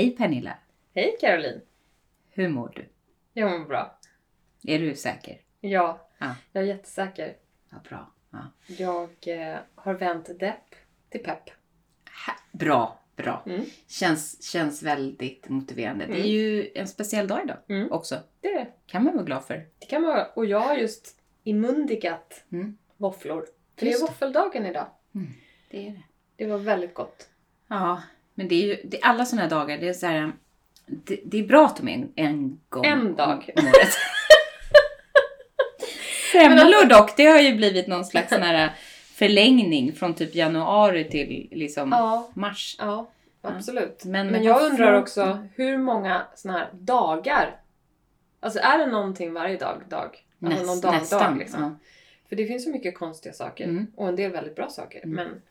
Hej Pernilla! Hej Caroline! Hur mår du? Jag mår bra. Är du säker? Ja, Ja. jag är jättesäker. Ja, bra. Ja. Jag eh, har vänt depp till pepp. Ha- Bra, bra. Mm. Känns, känns väldigt motiverande. Det är Mm. ju en speciell dag idag Mm. också. Det är det. Kan man vara glad för. Det kan man. Och jag har just imundigat Mm. våfflor. För det är våffeldagen idag. Det är det. Det var väldigt gott. Ja, men det är ju det alla sådana här dagar. Det är så här, det, det är bra att de är en, en gång En dag. om, året. Semlor dock, det har ju blivit någon slags sån här förlängning från typ januari till liksom Ja, mars. ja absolut. Men- Men, jag undrar också hur många såna här dagar. Alltså är det någonting varje dag? dag? Alltså Näs- någon dag, nästan. dag liksom. ja. För det finns så mycket konstiga saker. Mm. Och en del väldigt bra saker. Ja, Men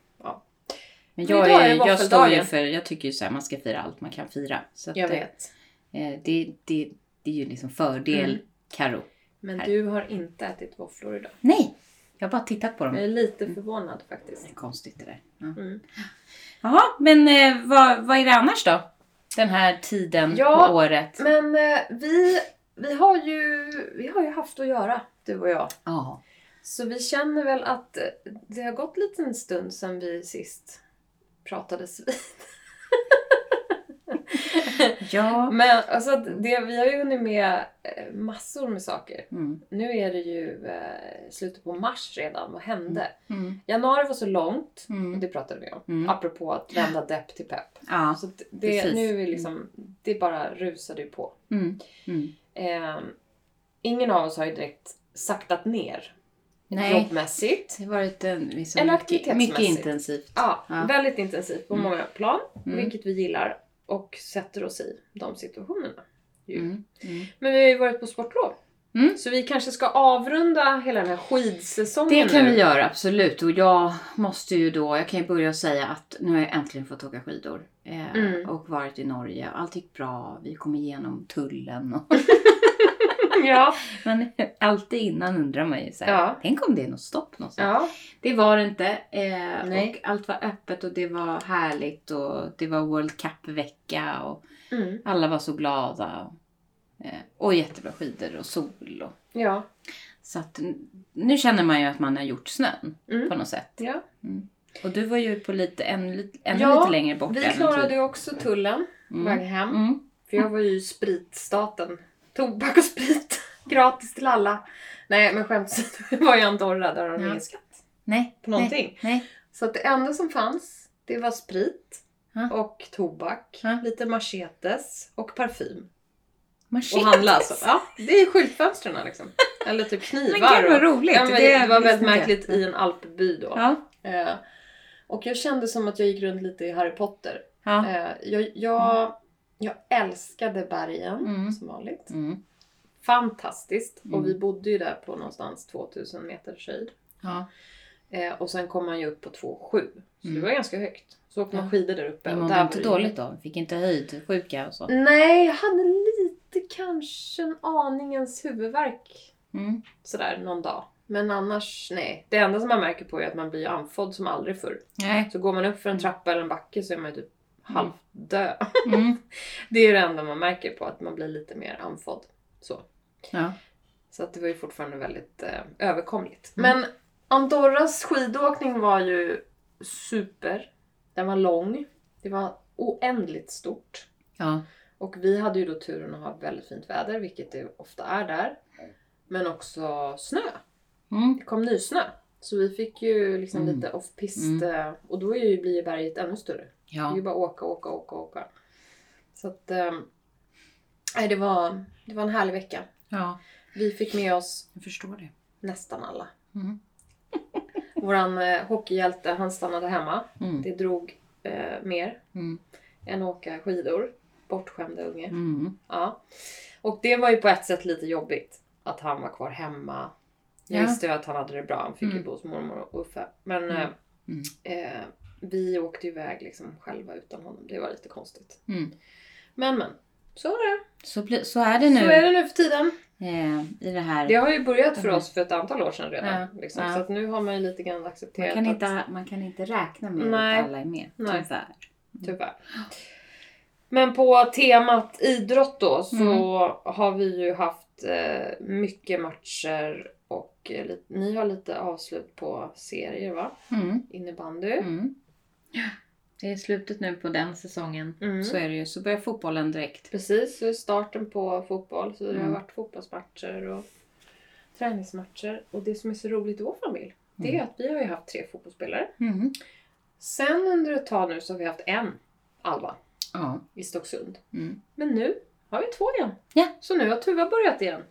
Men jag, är jag står ju för, jag tycker ju så här, man ska fira allt man kan fira. Så att, jag eh, vet. Eh, det, det, det är ju liksom fördel, Mm. Karo. Men Här. du har inte ätit våfflor idag. Nej, jag har bara tittat på dem. Jag är lite förvånad faktiskt. Det är konstigt det där. Ja. Mm. Jaha, men eh, vad, vad är det annars då? Den här tiden Ja, på året? Men eh, vi, vi, har ju, vi har ju haft att göra, du och jag. Ja. Så vi känner väl att det har gått lite en stund sedan vi sist pratades vid. Ja. Men alltså, det, vi har ju hunnit med eh, massor med saker. Mm. Nu är det ju eh, slutet på mars redan. Vad hände? Mm. Januari var så långt. Och Mm. det pratade vi om. Mm. Apropå att vända depp till pepp. Ja. Så det, nu är liksom, det bara rusade ju på. Mm. Mm. Eh, ingen av oss har ju direkt saktat ner Nej. jobbmässigt. Det har varit en, liksom Eller mycket, mycket intensivt. Ja, Ja. väldigt intensivt på Mm. många plan, Mm. vilket vi gillar och sätter oss i de situationerna. Mm. Mm. Men vi har ju varit på sportlov. Mm. Så vi kanske ska avrunda hela den här skidsäsongen Det kan nu. vi göra, absolut. Och jag måste ju då, jag kan ju börja säga att nu har jag äntligen fått åka skidor. Eh, Mm. Och varit i Norge. Allt gick bra. Vi kom igenom tullen. Och ja. Men alltid innan undrar man ju så här, Ja. tänk om det är något stopp någonstans. ja. Det var det inte. Eh, Nej. och allt var öppet och det var härligt och det var World Cup-vecka och Mm. alla var så glada. Eh, och jättebra skidor och sol. Och, Ja. så att nu känner man ju att man har gjort snön Mm. på något sätt. ja. Och du var ju på lite, ännu, ännu Ja, lite längre bort. Vi klarade ju också tullen på Mm. väg hem. Mm. För jag var ju spritstaten. Tobak och sprit. Gratis till alla. Nej men skämt åsido, jag var i Andorra där har de Ja. ingen skatt Nej. på någonting. Nej. Nej. Så att det enda som fanns, det var sprit Ja. och tobak, Ja. lite machetes och parfym. Machetes. Och handla alltså. Ja, det är skyltfönstren liksom. Eller typ knivar. Men gud vad och- roligt. Ja, men Det det, var väldigt inte märkligt i en alpby då. Ja. Eh, och jag kände som att jag gick runt lite i Harry Potter. Ja. Eh, jag, jag, jag älskade bergen Mm. som vanligt. Mm. Fantastiskt. Mm. Och vi bodde ju där på någonstans 2000 meters höjd. ja. Eh, och sen kom man ju upp på 2,7. Så Mm. det var ganska högt. Så åkte man Ja. skidor där uppe. Men inte var det- dåligt då? Fick inte höjdsjuka och så? Nej, jag hade lite kanske en aningens huvudvärk Mm. sådär någon dag. Men annars, nej. Det enda som man märker på är att man blir andfådd som aldrig förr. Nej. Så går man upp för en trappa eller en backe så är man ju typ halvdö. Mm. Det är det enda man märker på, att man blir lite mer andfådd. Så. Ja. Så att det var ju fortfarande väldigt eh, överkomligt. Mm. Men Andorras skidåkning var ju super. Den var lång. Det var oändligt stort. Ja. Och vi hade ju då turen att ha väldigt fint väder, vilket det ofta är där. Men också snö. Mm. Det kom nysnö. Så vi fick ju liksom Mm. lite off-pist. Mm. eh, Och då är ju, blir ju berget ännu större. Det är Ja. ju bara åka, åka, åka, åka. Så att... Nej, det var, det var en härlig vecka. ja. Vi fick med oss Jag förstår det. nästan alla. Mm. Våran eh, hockeyhjälte, han stannade hemma. Mm. Det drog eh, mer Mm. än att åka skidor. Bortskämda unge. Mm. Ja. Och det var ju på ett sätt lite jobbigt. Att han var kvar hemma. Jag Ja. visste ju att han hade det bra. Han fick ju Mm. bo hos mormor och Uffe. Men Mm. eh, Mm. eh, vi åkte iväg liksom själva utan honom. Det var lite konstigt. Mm. Men men. Så är det. Så, så är det nu Så är det nu för tiden. Eh, i det här. Det har ju börjat för Mhm. oss för ett antal år sedan redan. Ja. Liksom. Ja. Så att nu har man ju lite grann man, accepterat kan att... inte, man kan inte räkna med Nej. att alla är med. Tyvärr. Tyvärr. Men på temat idrott då så Mm. har vi ju haft eh, mycket matcher och eh, ni har lite avslut på serier va? Mm. Innebandy. Mm. Det är slutet nu på den säsongen. Mm. Så är det ju. Så börjar fotbollen direkt. Precis, så är starten på fotboll. Så det har Mm. varit fotbollsmatcher och träningsmatcher. Och det som är så roligt i vår familj det är Mm. att vi har ju haft tre fotbollsspelare. Mm. Sen under ett tag nu så har vi haft en Alva Ja. i Stocksund. Mm. Men nu har vi två igen. Ja. Så nu har Tuva börjat igen.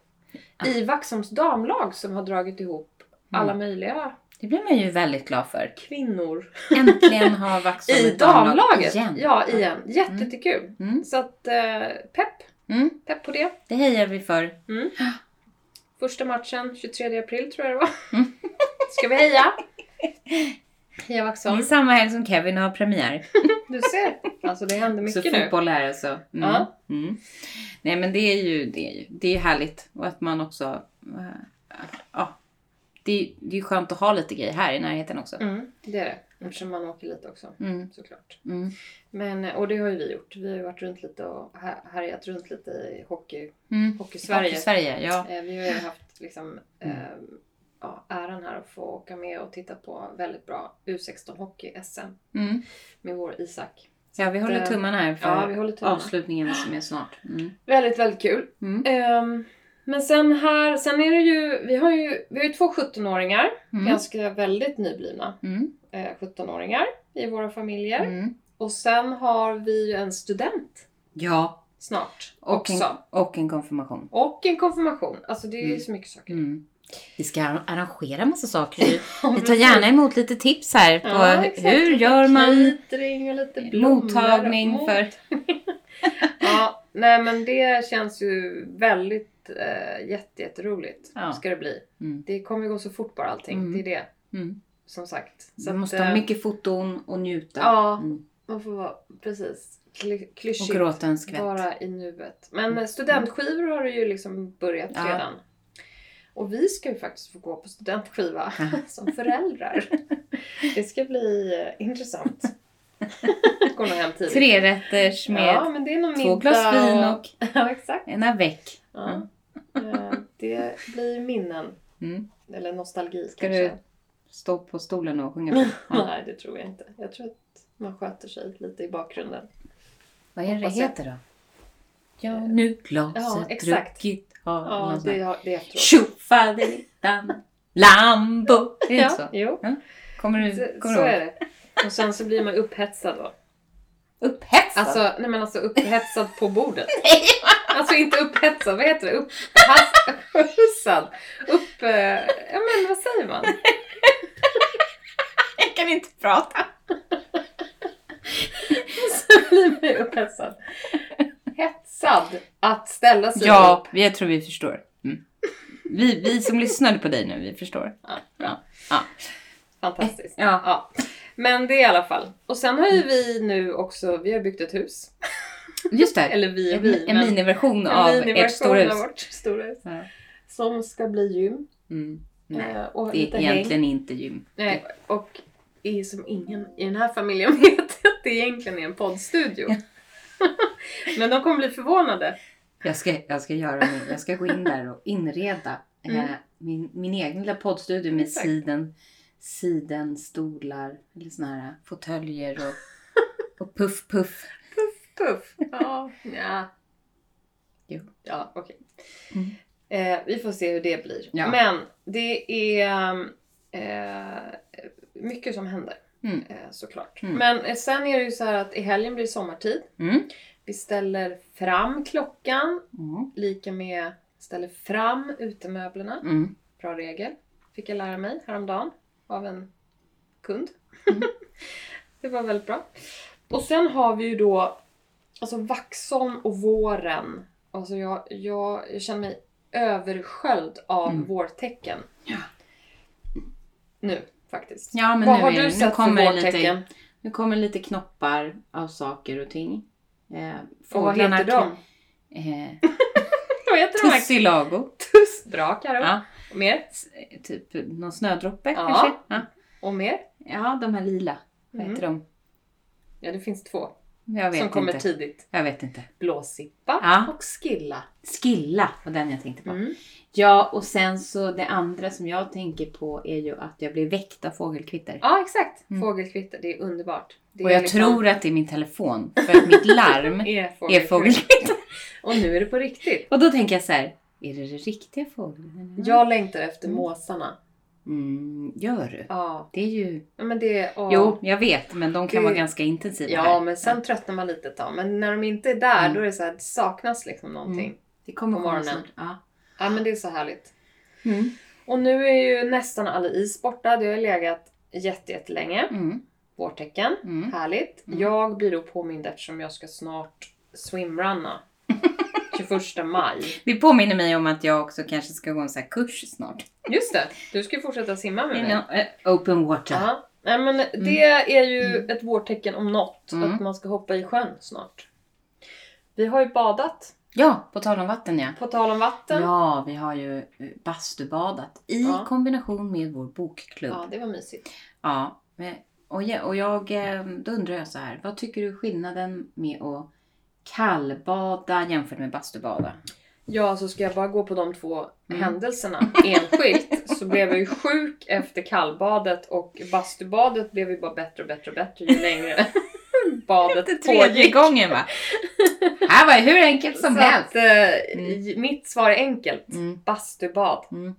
Ja. I Vaxholms damlag som har dragit ihop alla Mm. möjliga Det blir man ju väldigt glad för. kvinnor Äntligen har Vaxholm i damlaget. igen. Ja, igen. Jättekul. Mm. Så att eh, pepp. Mm. Pepp på det. Det hejar vi för. Första matchen 23 april tror jag det var. Mm. Ska vi heja? Heja Det är Vaxholm. samma helg som Kevin har premiär. Du ser. Alltså det händer Så mycket nu. fotboll är alltså. Mm. Ja. Mm. Nej men det är ju det är ju, det är härligt. Och att man också... äh, ja. Det är, det är skönt att ha lite grejer här i närheten också. Mm, det är det. Eftersom man åker lite också. Mm. Såklart. Mm. Men, och det har ju vi gjort. Vi har ju varit runt lite och här- härjat runt lite i hockey, Mm. hockey-Sverige. Sverige, ja. Eh, Vi har ju haft liksom, Mm. eh, ja, äran här att få åka med och titta på väldigt bra U16-hockey-SM Mm. med vår Isak. Ja, vi håller eh, tummarna här för Ja, tummarna. avslutningen som är snart. Mm. Väldigt, väldigt kul. Mm. Men sen här, sen är det ju, vi har ju, vi har ju två 17-åringar, Mm. ganska väldigt nyblivna Mm. eh, 17-åringar i våra familjer. Mm. Och sen har vi ju en student Ja, snart och också. en, och en konfirmation. Och en konfirmation. Alltså det är ju Mm. så mycket saker. Mm. Vi ska arrangera massa saker. Vi tar gärna emot lite tips här på Ja, hur gör man Catering och lite blommor. mottagning Mot- för... Nej men det känns ju väldigt eh, jätte, jätteroligt. Ja. Ska det bli. Mm. Det kommer ju gå så fort bara allting. Mm. Det är det. Mm. Som sagt. Så att, måste eh, ha mycket foton och njuta. Ja, Mm. man får vara precis kly- Och klyschigt. gråta en skvätt. Vara i nuet. Men eh, studentskivor har det ju liksom börjat Ja. redan. Och vi ska ju faktiskt få gå på studentskiva som föräldrar. Det ska bli eh, intressant. Nog hem tidigt. Tre rätters med Ja, men det är någon två middag glas vin och Ja, exakt. en avec. Ja. Eh, Det blir minnen. Mm. Eller nostalgi Ska kanske. du stå på stolen och sjunga? på? Ja. Nej, det tror jag inte. Jag tror att man sköter sig lite i bakgrunden. Vad är det det jag. heter då? Ja, nu glaset Ja, exakt. druckit har. Ja, det, har- det är efteråt. Tjofaderittan Lambo. Är det Ja, så? jo. Kommer du, Så, kommer så du är ihåg? det. Och sen så blir man upphetsad då. Upphetsad? Alltså, nej men alltså upphetsad på bordet. Alltså inte upphetsad, vad heter det? Upphassad. Upp... eh, Ja men vad säger man? jag kan inte prata. Så blir man ju upphetsad. Hetsad att ställa sig Ja, upp. jag tror vi förstår. Mm. Vi, vi som lyssnade på dig nu, vi förstår. Ja, Ja. Fantastiskt. Ja. Ja. Men det i alla fall. Och sen har ju vi nu också, vi har byggt ett hus. Just det. Eller vi och en, vi. en men miniversion en av ert stora hus. av vårt stora hus. Ja. Som ska bli gym. Mm. Nej, Eh, det är lite häng. egentligen inte gym. Nej, och är som ingen i den här familjen vet att det egentligen är en poddstudio. Men de kommer bli förvånade. Jag ska, jag ska göra nu. Jag ska gå in där och inreda eh, Mm. min, min egen lilla poddstudio med Exakt. siden, sidenstolar, eller såna här fåtöljer och, och puff puff. Puff. Ja, ja. Jo. Ja, okej. Mm. Eh, vi får se hur det blir. Ja. Men det är eh, mycket som händer. Mm. Eh, såklart. Mm. Men eh, sen är det ju så här att i helgen blir det sommartid. Mm. Vi ställer fram klockan. Mm. Lika med ställer fram utemöblerna. Mm. Bra regel. Fick jag lära mig häromdagen av en kund. Mm. det var väldigt bra. Och sen har vi ju då Alltså Vaxholm och våren. Alltså jag, jag, jag känner mig översköljd av Mm. vårtecken. Ja. Nu faktiskt. Ja, men Vad nu har du sett kommer för det lite- vårtecken? Nu kommer lite knoppar av saker och ting. Eh, Och vad heter de? Eh, Vad heter tussilago. Tuss. Bra Karo. Ja, Och mer? typ någon snödroppe Ja. kanske. Ja. Och mer? ja, de här lila. Vad Mm. heter de? Ja, det finns två. Jag vet som kommer inte. tidigt. Jag vet inte. Blåsippa Ja. och skilla. Skilla var den jag tänkte på. Mm. Ja, och sen så det andra som jag tänker på är ju att jag blir väckt av fågelkvitter. Ja, exakt. Mm. Fågelkvitter. Det är underbart. Det och är jag liksom- tror att det är min telefon. För att mitt larm är fågelkvitter. Och nu är det på riktigt. Och då tänker jag så här. Är det det riktiga fåglar? Jag längtar efter Mm. måsarna. Mm, gör du? Ja. Det är ju... Ja, Men det, åh. Jo, jag vet. Men de kan Det- vara ganska intensiva Ja, här. men sen tröttnar man lite ett tag. Men när de inte är där, Mm. då är det så här, det saknas liksom någonting. Mm. Det kommer på morgonen. snart. Ja. Ja, men det är så härligt. Mm. Och nu är ju nästan all is borta. Det har legat jätte, jättelänge. Mm. Vårtecken. Mm. Härligt. Mm. Jag blir då påmind eftersom jag ska snart swimrunna. 21 maj. Det påminner mig om att jag också kanske ska gå en sån här kurs snart. Just det, du ska ju fortsätta simma med mig. know, eh, open water. Ja. Nej, men det är ju ett vårtecken om något. Mm. Att man ska hoppa i sjön snart. Vi har ju badat. Ja, på tal om vatten ja. På tal om vatten. Ja, vi har ju eh, bastubadat i Ja. kombination med vår bokklubb. Ja, det var mysigt. Ja, och jag, och jag, eh, då undrar jag så här. Vad tycker du skillnaden med att kallbada jämfört med bastubada? Ja, så ska jag bara gå på de två Mm. händelserna enskilt så blev jag ju sjuk efter kallbadet och bastubadet blev ju bara bättre och bättre och bättre ju längre badet Det tredje pågick. gången va? här var hur enkelt som så helst. att, eh, Mm. mitt svar är enkelt. Mm. Bastubad. Mm.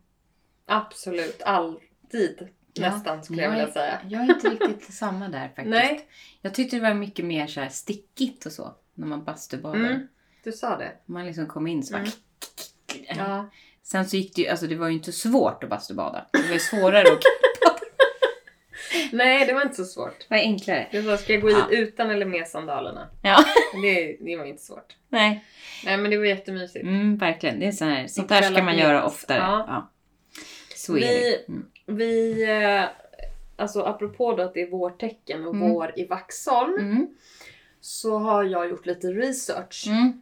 Absolut, alltid. Nästan skulle jag Jag vilja säga. Jag är inte riktigt samma där faktiskt. Nej. Jag tyckte det var mycket mer så här stickigt och så. När man bastubadar. Mm, du sa det. Man liksom kom in så bara... Mm. Ja. Sen så gick det ju, alltså det var ju inte svårt att bastubada. Det var ju svårare och Nej, det var inte så svårt. det var enklare. Du sa, ska jag gå Ja. utan eller med sandalerna? Ja, Det, det var inte svårt. nej. Nej, men det var jättemysigt. Mm, verkligen. Det är så här, sånt där ska man göra oftare. Ja. Ja. Så är Vi- det. Mm. Vi, eh, alltså apropå då att det är vårtecken och Mm. vår i Vaxholm. Mm. Så har jag gjort lite research Mm.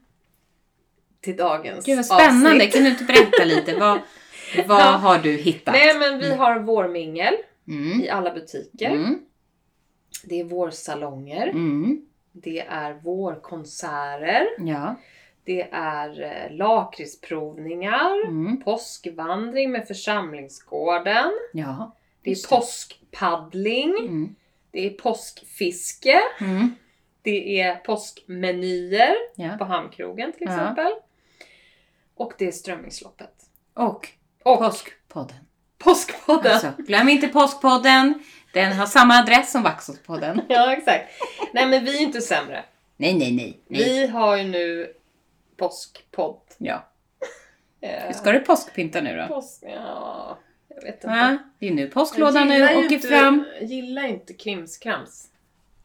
till dagens Gud vad spännande. avsnitt. Kan du inte berätta lite? Vad, vad Ja. har du hittat? Nej men vi har vårmingel Mm. i alla butiker. Mm. Det är vårsalonger. Mm. Det är vårkonserter. Ja. Det är eh, lakritsprovningar. Mm. Påskvandring med församlingsgården. Ja. Det är påskpaddling. Mm. Det är påskfiske. Mm. Det är påskmenyer Ja. på Hamnkrogen till Ja. exempel. Och det är strömmingsloppet. Och Och Påskpodden. påskpodden. Alltså, glöm inte Påskpodden. Den har samma adress som Vaxholmspodden. Ja, exakt. Nej, men vi är inte sämre. Nej, nej, nej. nej. Vi har ju nu påskpodd. Ja. Eh, Ska du påskpynta nu då? Påsk... Ja, jag vet inte. Ja, det är nu Jag påsklådan gillar nu åker inte, fram. gillar ju inte krimskrams.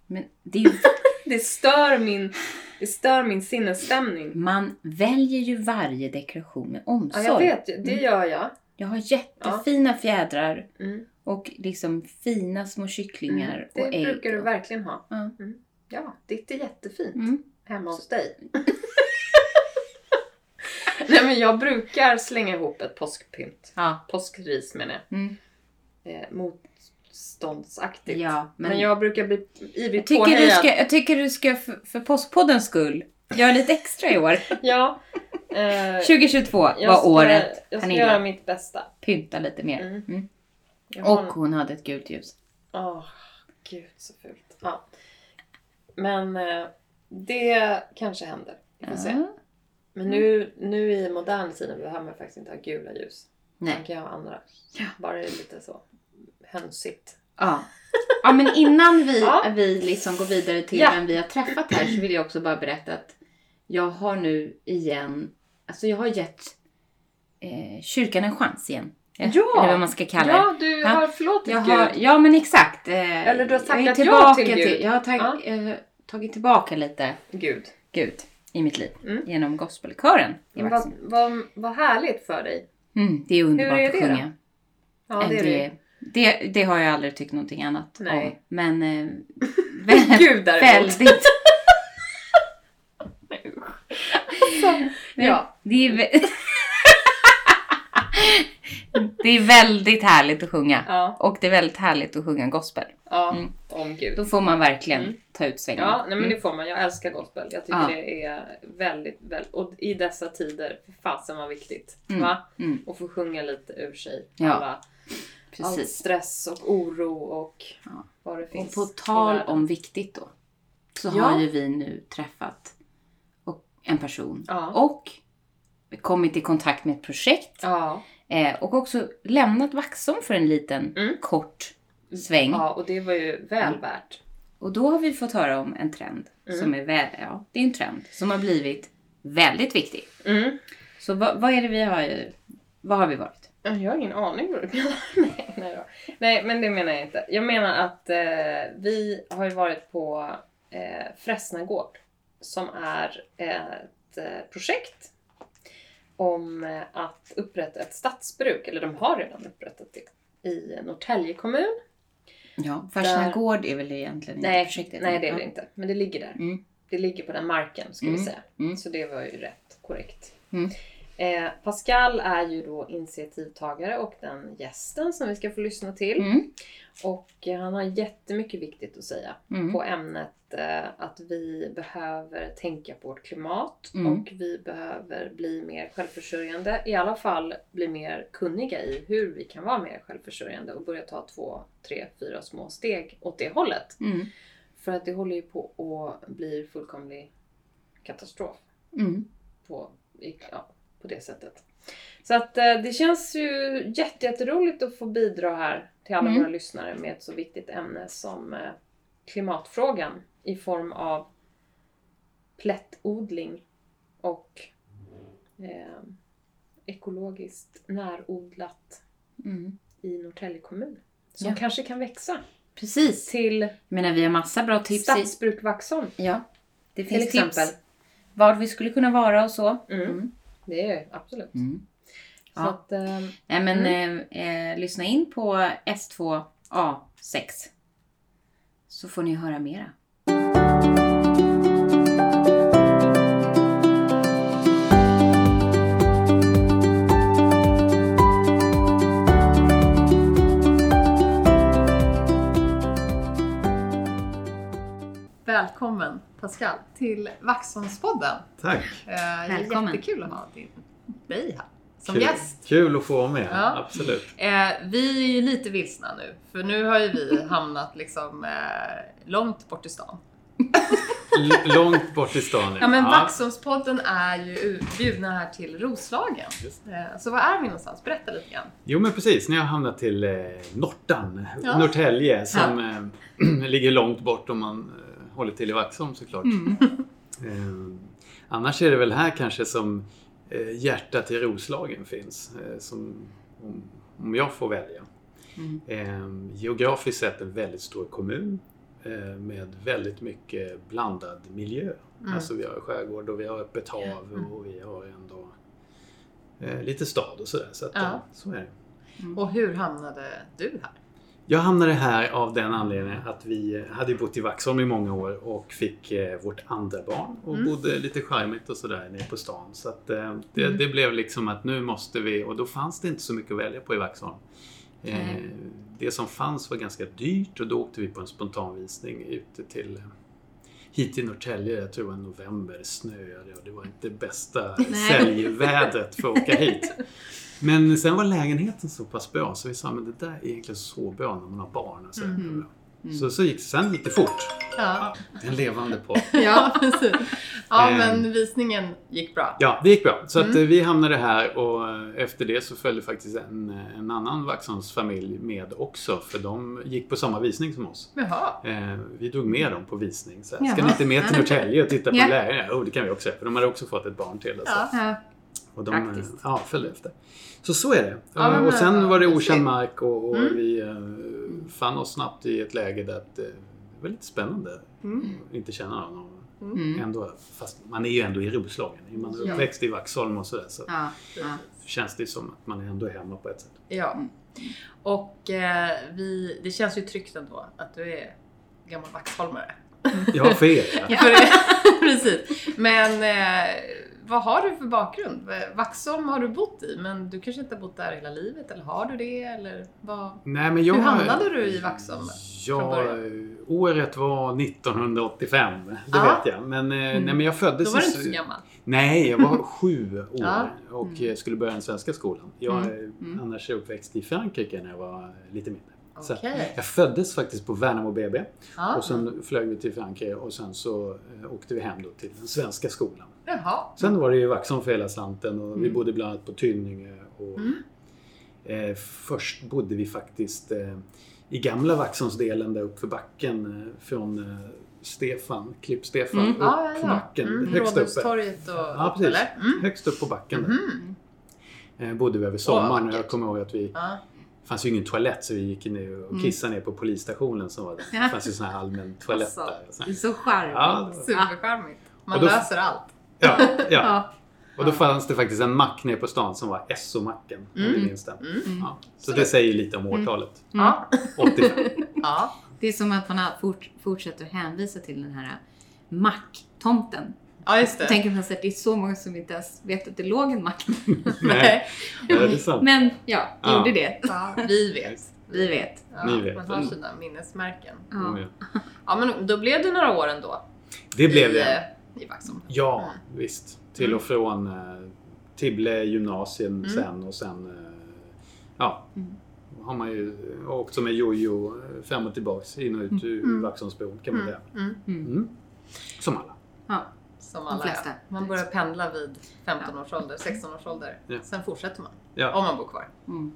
Men det är ju, Det stör min, det stör min sinnesstämning. man väljer ju varje dekoration med Ja, omsorg. jag vet. Det Mm. gör jag. Jag har jättefina fjädrar Mm. och liksom fina små kycklingar Mm. Det och ägg. brukar du verkligen ha. Ja. Mm. Ja, ditt är jättefint. Mm. Hemma hos dig. Nej men jag brukar slänga ihop ett påskpynt. Ja. Påskris menar jag. Mm. Eh, motståndsaktigt. ja, Men, men, jag brukar bli ivrigt jag, tycker du påhejad. ska, jag tycker du ska för, för Påskpoddens skull göra lite extra i år. Ja. Eh, 2022 jag var ska, året Jag ska Pernilla göra mitt bästa. pynta lite mer. Mm. Mm. Har Och hon hade ett gult ljus. Åh, gud så fult. Ja. Men eh, det kanske händer. Vi får se. Ja. Men nu, nu i modern tid behöver man faktiskt inte ha gula ljus. Man Nej. kan ju ha andra. Ja. Bara det är lite så hönsigt. Ja. ja, men innan vi, Ja. vi liksom går vidare till Ja. vem vi har träffat här så vill jag också bara berätta att jag har nu igen, alltså jag har gett eh, kyrkan en chans igen. Eh, Ja. Eller vad man ska kalla det. Ja, du Ja. har förlåtit Jag har, Gud. ja men exakt. Eh, Eller du har jag tackat ja tillbaka till Gud. Jag har tag, Ja. eh, tagit tillbaka lite Gud. Gud i mitt liv. Mm. Genom gospelkören i Men Vaxholm. Vad, vad, vad härligt för dig. Mm, det är underbart är att det då? sjunga. Ja, Eh, det är det. det, det har jag aldrig tyckt någonting annat Nej. om. Men eh, vä- Gud väldigt... Ja. Det är, det är väldigt härligt att sjunga. Ja, Och det är väldigt härligt att sjunga gospel. ja. Mm. om Gud. Då får man verkligen Mm. ta ut svängarna. Ja, nej, men det får man. Jag älskar gospel. Jag tycker Ja. det är väldigt, väldigt... Och i dessa tider, fasen vad viktigt. Mm. Va? Mm, Och få sjunga lite ur sig. Ja, Alla, all precis. stress och oro och Ja. vad det Och finns på i tal om viktigt då. Så Ja. har ju vi nu träffat och, en person. Och kommit i kontakt med ett projekt. Ja. Eh, och också lämnat Vaxholm för en liten Mm. kort sväng. ja, och det var ju väl värt. Och då har vi fått höra om en trend Mm. som är väl, ja, det är en trend som har blivit väldigt viktig. Mm. Så vad, vad är det vi har, vad har vi varit? Ja, Jag har ingen aning vad du menar. nej, nej, då. nej, men det menar jag inte. Jag menar att eh, vi har ju varit på eh, Fräsnagård som är ett eh, projekt om eh, att upprätta ett stadsbruk, eller de har redan upprättat det, i Norrtälje kommun. Ja, Farsna gård är väl egentligen inte Nej, projektet? nej det är det inte, men det ligger där. Mm. Det ligger på den marken, ska vi Mm, säga. mm. Så det var ju rätt korrekt. Eh, Pascal är ju då initiativtagare och den gästen som vi ska få lyssna till. Mm. Och han har jättemycket viktigt att säga Mm. på ämnet eh, att vi behöver tänka på vårt klimat Mm. och vi behöver bli mer självförsörjande. I alla fall bli mer kunniga i hur vi kan vara mer självförsörjande och börja ta två, tre, fyra små steg åt det hållet. Mm. För att det håller ju på att bli fullkomlig katastrof Mm. på, ja, på det sättet. Så att eh, det känns ju jätte, jätteroligt att få bidra här till alla Mm. våra lyssnare med ett så viktigt ämne som eh, klimatfrågan i form av plättodling och eh, ekologiskt närodlat Mm. i Norrtälje kommun. Som Ja. kanske kan växa Precis. till Jag menar, vi har massa bra tips. Stadsbruk Vaxholm. Ja. Det Till finns exempel. tips. Vad vi skulle kunna vara och så. Mm. Det är absolut. Mm. Så Ja. att, eh, Nej, men Mm. eh, eh, lyssna in på S2A6. Så får ni höra mera. Välkommen Pascal till Vaxholmspodden. Tack! Eh, Välkommen. jättekul att ha din, dig här som Kul, gäst. kul att få vara med, Ja. absolut. Eh, vi är ju lite vilsna nu, för nu har ju vi hamnat liksom eh, långt bort i stan. L- långt bort i stan. Ja men Vaxholmspodden är ju bjudna här till Roslagen. Eh, så var är vi någonstans? Berätta lite grann. Jo men precis, ni har hamnat till eh, Nortan, Ja. Norrtälje som eh, ligger långt bort om man håller till i Vaxholm såklart. Mm. Eh, annars är det väl här kanske som eh, hjärtat i Roslagen finns. Eh, som, om, om jag får välja. Mm. Eh, geografiskt sett en väldigt stor kommun eh, med väldigt mycket blandad miljö. Mm. Alltså vi har skärgård och vi har öppet hav och vi har ändå eh, lite stad och sådär. Så, att, Ja. så är det. Och hur hamnade du här? Jag hamnade här av den anledningen att vi hade bott i Vaxholm i många år och fick eh, vårt andra barn och Mm. bodde lite charmigt och sådär nere på stan. Så att, eh, det, Mm. det blev liksom att nu måste vi, och då fanns det inte så mycket att välja på i Vaxholm. Eh, Nej. det som fanns var ganska dyrt och då åkte vi på en spontanvisning ute till eh, hit till Norrtälje, jag tror det var november, snöade och det var inte bästa säljvädret för att åka hit. Men sen var lägenheten så pass bra så vi sa men det där är egentligen så bra när man har barn. Och så, Mm. så, så gick, sen gick det fort. Ja, En levande podd. ja precis. Ja Eh. men visningen gick bra. Ja, det gick bra. Så att, Mm. eh, vi hamnade här och eh, efter det så följde faktiskt en, eh, en annan Vaxholmsfamilj med också. För de gick på samma visning som oss. Jaha. Eh, vi drog med dem på visning. Så här. Ska ni inte med till Norrtälje och titta på Ja. lägenhet? Jo, det kan vi också. För de hade också fått ett barn till. Och så. Ja. Och de Praktiskt. ja, följde efter. Så så är det. Ja, men, och sen eh, var det mysigt. okänd mark och, och Mm. vi eh, fann oss snabbt i ett läge där eh, det var lite spännande Mm. att inte känna någon. Mm. Ändå, fast man är ju ändå i Roslagen. Är man Ja. uppväxt i Vaxholm och sådär så Ja, ja. känns det som att man är ändå hemma på ett sätt. Ja. Mm. Och eh, vi, det känns ju tryggt ändå att du är gammal vaxholmare. Ja, för er. Ja. Precis. Men eh, vad har du för bakgrund? Vaxholm har du bott i, men du kanske inte har bott där hela livet, eller har du det? Eller vad? Nej, men jag, Hur hamnade du i Vaxholm? Ja, året var 1985. Det Ja. vet jag. Men, eh, nej, men jag föddes Då var du inte så gammal. Nej, jag var sju år och eh, skulle börja den svenska skolan. Jag Mm. Mm. annars är uppväxt i Frankrike när jag var lite mindre. Så Okej. jag föddes faktiskt på Värnamo BB Ja. och sen flög vi till Frankrike och sen så eh, åkte vi hem då till den svenska skolan. Jaha. Sen var det ju Vaxholm för hela slanten och vi Mm. bodde bland annat på Tynninge. Och, Mm. eh, först bodde vi faktiskt eh, i gamla Vaxholmsdelen där uppför backen eh, från eh, Stefan, Klipp-Stefan, Mm. upp Ja, ja, på backen. Mm. Högst uppe. Och Ja, precis. Mm. Högst upp på backen där. Mhm. Eh, bodde vi över sommaren och jag kommer ihåg att vi fanns ju ingen toalett så vi gick ner och Mm. kissade ner på polisstationen som var där. Det fanns ju sån här allmän toalett Alltså, där. Det är så charmigt. Ja, Supercharmigt. Man då- löser allt. Ja, ja. Ja. Och då fanns det faktiskt en mack nere på stan som var Esso-macken. Om Mm. ni minns den. Mm. Ja. Så det säger lite om årtalet. Mm. Ja. 85. ja. Det är som att man fort, fortsätter hänvisa till den här macktomten. Ja, just det. Jag tänker på något sätt, det är så många som inte ens vet att det låg en mack. Nej, ja, det är sant. Men ja, det Ja. gjorde det. Ja, vi vet. Vi vet. Ja, Ni vet. Man har sina minnesmärken. Ja. Ja. Men då blev det några år ändå. Det blev i, det. eh, I Vaxholm. Ja, visst. Till och från eh, Tibble gymnasium Mm. sen och sen eh, ja, Mm. har man ju åkt som en jojo eh, fram och tillbaks in och ut ur Mm. Vaxholmsbron kan man Mm. säga. Mm. Mm. Mm. Som alla. Ja. Som alla är. Man börjar pendla vid 15 års ålder, 16 års ålder. Ja. Sen fortsätter man. Ja. Om man bor kvar. Mm.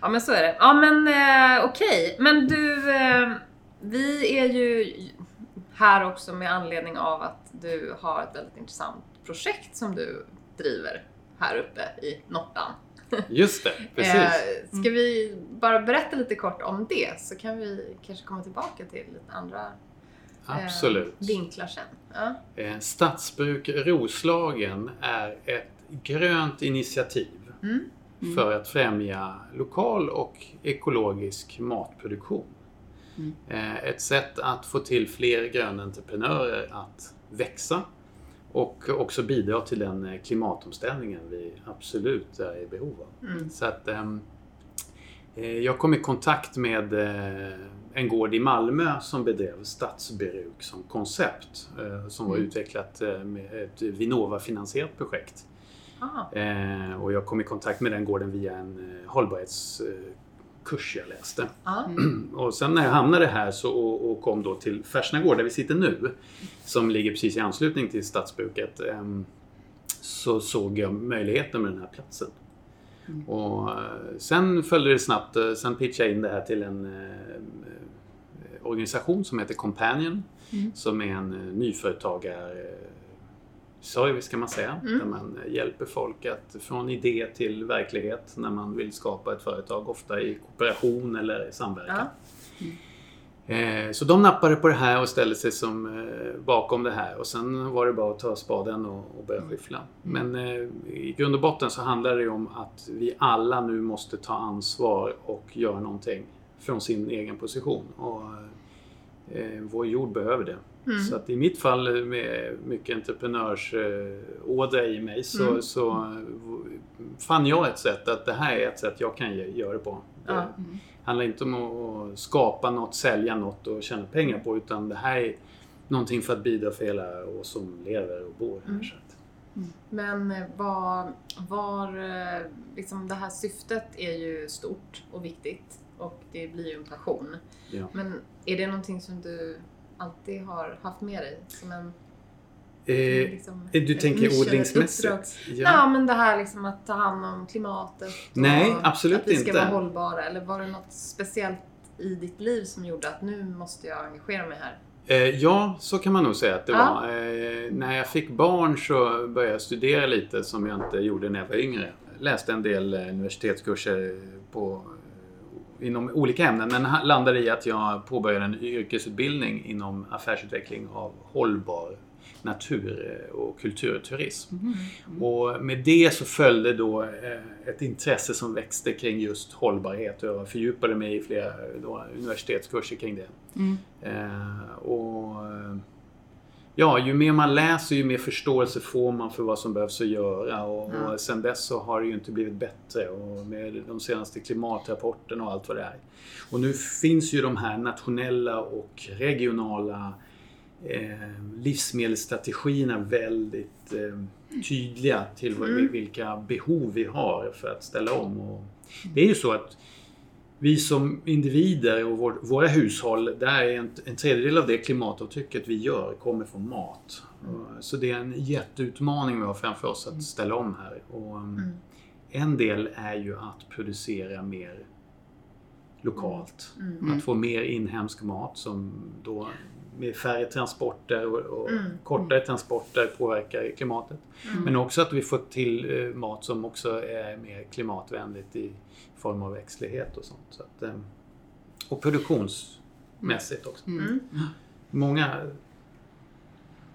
Ja men så är det. Ja men eh, okej. Men du, eh, vi är ju här också med anledning av att du har ett väldigt intressant projekt som du driver här uppe i Nortan. Just det, precis. Eh, ska vi bara berätta lite kort om det så kan vi kanske komma tillbaka till lite andra Absolut. vinklar sen. Ja. Eh, Stadsbruk Roslagen är ett grönt initiativ Mm. Mm. för att främja lokal och ekologisk matproduktion. Mm. Eh, Ett sätt att få till fler gröna entreprenörer att växa och också bidra till den eh, klimatomställningen vi absolut är i behov av. Mm. Så att, ehm, eh, jag kom i kontakt med eh, en gård i Malmö som bedrev stadsbruk som koncept. Eh, som var Mm. utvecklat eh, med ett Vinnova-finansierat projekt. Ah. Eh, och jag kom i kontakt med den gården via en hållbarhetskurs jag läste. Ja. Och sen när jag hamnade här så, och, och kom då till Färsnagård där vi sitter nu, som ligger precis i anslutning till stadsbruket, ehm, så såg jag möjligheten med den här platsen. Mm. Och sen följde det snabbt, sen pitchade jag in det här till en organisation som heter Companion, Mm. som är en eh, nyföretagar eh, service kan man säga. Mm. Där man eh, hjälper folk att från idé till verklighet när man vill skapa ett företag, ofta i kooperation eller i samverkan. Eh, Så de nappade på det här och ställde sig som bakom det här och sen var det bara att ta spaden och, börja skyffla. Men i grund och botten så handlar det om att vi alla nu måste ta ansvar och göra någonting från sin egen position. Och eh, Vår jord behöver det. Mm. Så att i mitt fall med mycket entreprenörsådra i mig så, Mm. så eh, fann jag ett sätt att det här är ett sätt jag kan ge- göra det på. Det Ja. Mm. handlar inte om att skapa något, sälja något och tjäna pengar på utan det här är någonting för att bidra för hela oss som lever och bor här. Mm. Så att, Men eh, var, var eh, liksom det här syftet är ju stort och viktigt och det blir ju en passion. ja. Men är det någonting som du alltid har haft med dig? Som en, eh, liksom, du ett tänker odlingsmässigt? Ja. men det här liksom att ta hand om klimatet. Nej, absolut Att vi ska inte. vara hållbara. Eller var det något speciellt i ditt liv som gjorde att nu måste jag engagera mig här? Eh, ja, så kan man nog säga att det Ja. var. Eh, när jag fick barn så började jag studera lite som jag inte gjorde när jag var yngre. Läste en del eh, universitetskurser på inom olika ämnen men landade i att jag påbörjade en yrkesutbildning inom affärsutveckling av hållbar natur eh, och kulturturism. Och med det så följde då eh, ett intresse som växte kring just hållbarhet och jag fördjupade mig i flera universitetskurser kring det. Mm. Eh, och eh, Ja, ju mer man läser ju mer förståelse får man för vad som behövs att göra och, Ja. och sen dess så har det ju inte blivit bättre och med de senaste klimatrapporterna och allt vad det är. Och nu finns ju de här nationella och regionala eh, livsmedelsstrategierna väldigt eh, tydliga till Mm. vilka behov vi har för att ställa om. Och det är ju så att vi som individer och vår, våra hushåll, där är en, en tredjedel av det klimatavtrycket vi gör kommer från mat. Och- Så det är en jätteutmaning vi har framför oss att ställa om här. Och, um, Mm. En del är ju att producera mer lokalt. Mm. Att få mer inhemsk mat som då med färre transporter och, och Mm. kortare transporter påverkar klimatet. Mm. Men också att vi får till eh, mat som också är mer klimatvänligt i form av växtlighet och sånt. Så att, eh, och produktionsmässigt också. Mm. Många,